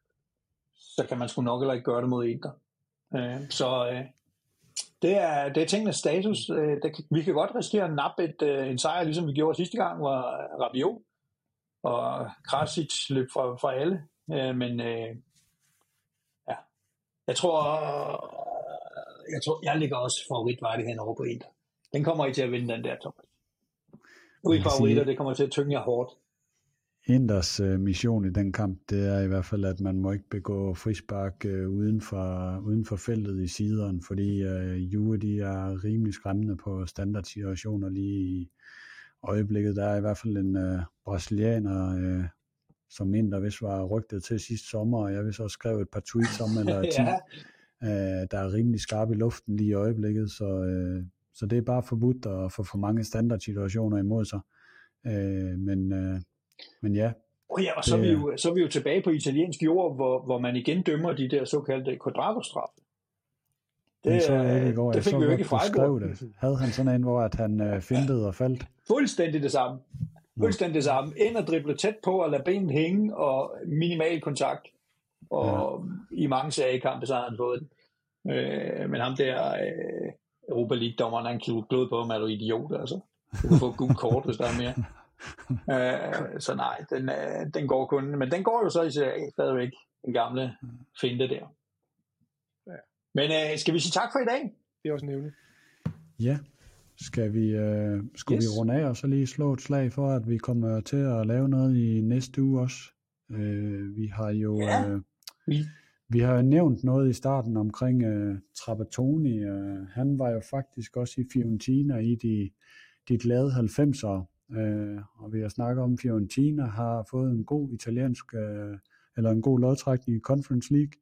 så kan man sgu nok heller ikke gøre det mod Inter. Øh, så øh, det, er, det er tingenes status. Øh, det, vi kan godt risikere at nappe et, øh, en sejr, ligesom vi gjorde sidste gang, hvor Rabiot og Krasic løb fra, fra alle. Øh, men øh, ja, jeg tror, jeg tror, jeg ligger også favoritvejde hen over på Inter. Den kommer ikke til at vinde den der, Thomas. Nu er I favoritter, det kommer til at tynge jer hårdt. Inders øh, mission i den kamp, det er i hvert fald, at man må ikke begå frispark øh, uden, for, uden for feltet i sideren, fordi øh, Juve de er rimelig skræmmende på standardsituationer lige i øjeblikket. Der er i hvert fald en øh, brasilianer, øh, som Inder vist var rygtet til sidste sommer, og jeg vil så skrev et par tweets om, eller 10, Ja. øh, der er rimelig skarp i luften lige i øjeblikket, så, øh, så det er bare forbudt at få for mange standardsituationer imod sig. Øh, men, øh, men ja, Oh ja, og så er, vi Det- jo, så er vi jo tilbage på italiensk jord, hvor, hvor man igen dømmer de der såkaldte quadrato-straffe. Det, det så jeg ikke i går. det Jeg fik så vi jo ikke i Freiburg. det. Havde han sådan en, hvor at han øh, fintede og faldt? Fuldstændig det samme. Fuldstændig det samme. Ind og drible tæt på og lade benet hænge og minimal kontakt. Og ja. i mange seriekampe, så har han fået den. Øh, men ham der øh, Europa League-dommeren, han glod på ham, er du idiot, altså. Du kan få et gult kort, hvis der er mere. øh, så nej, den, øh, den går kun. Men den går jo så i serie stadigvæk, den gamle finte der. Ja. Men øh, skal vi sige tak for i dag? Det er også nævnt. Ja. Skal vi, øh, skulle yes. Yes. vi runde af og så lige slå et slag for, at vi kommer til at lave noget i næste uge også? Øh, vi har jo Ja. øh, Vi, vi har jo nævnt noget i starten omkring øh, Trapattoni. Øh, han var jo faktisk også i Fiorentina i de, de glade 90'ere. Øh, og vi har snakket om, at Fiorentina har fået en god italiensk, øh, eller en god lodtrækning i Conference League.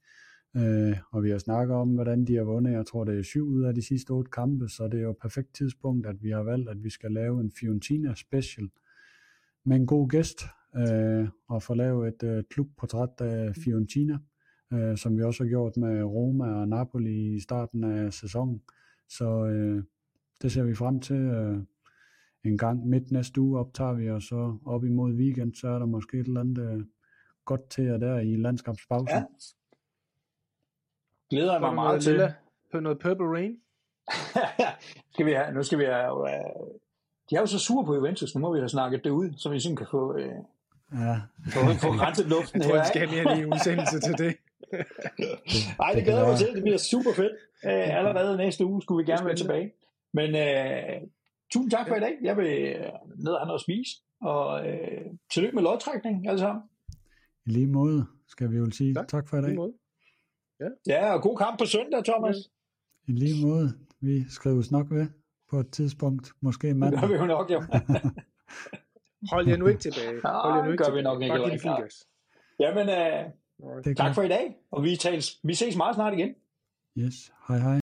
Øh, og vi har snakket om, hvordan de har vundet. Jeg tror, det er syv ud af de sidste otte kampe, så det er jo et perfekt tidspunkt, at vi har valgt, at vi skal lave en Fiorentina special med en god gæst, øh, og få lavet et øh, klubportræt af Fiorentina, øh, som vi også har gjort med Roma og Napoli i starten af sæsonen. Så øh, det ser vi frem til. Øh, en gang midt næste uge optager vi, og så op imod weekend, så er der måske et eller andet øh, godt til jer der i landskabspausen. ja. Glæder jeg mig meget til. lilla, på noget Purple Rain. skal vi have, nu skal vi have... Øh, de er jo så sure på Juventus, nu må vi have snakket det ud, så vi sådan kan få, øh, Ja, få, få renset luften Jeg tror, her. vi skal have mere lige en udsendelse til det. Nej, det glæder jeg mig til. Det bliver super fedt. Øh, allerede næste uge skulle vi gerne være tilbage. Men øh, tusind tak for i dag. Jeg vil øh, ned og have noget at spise. Og øh, tillykke med lodtrækning alle sammen. i lige måde skal vi jo sige tak, Tak. for i dag. en måde. Ja, og god kamp på søndag, Thomas. I lige måde. Vi skrives nok ved på et tidspunkt, måske Det mandag. gør vi jo nok, jo. Hold jer nu ikke tilbage. Hold jer nu det ikke gør vi tilbage. nok ikke, Bare. Jamen, øh. Det tak godt. for i dag. Og vi, tales, vi ses meget snart igen. Yes. Hej hej.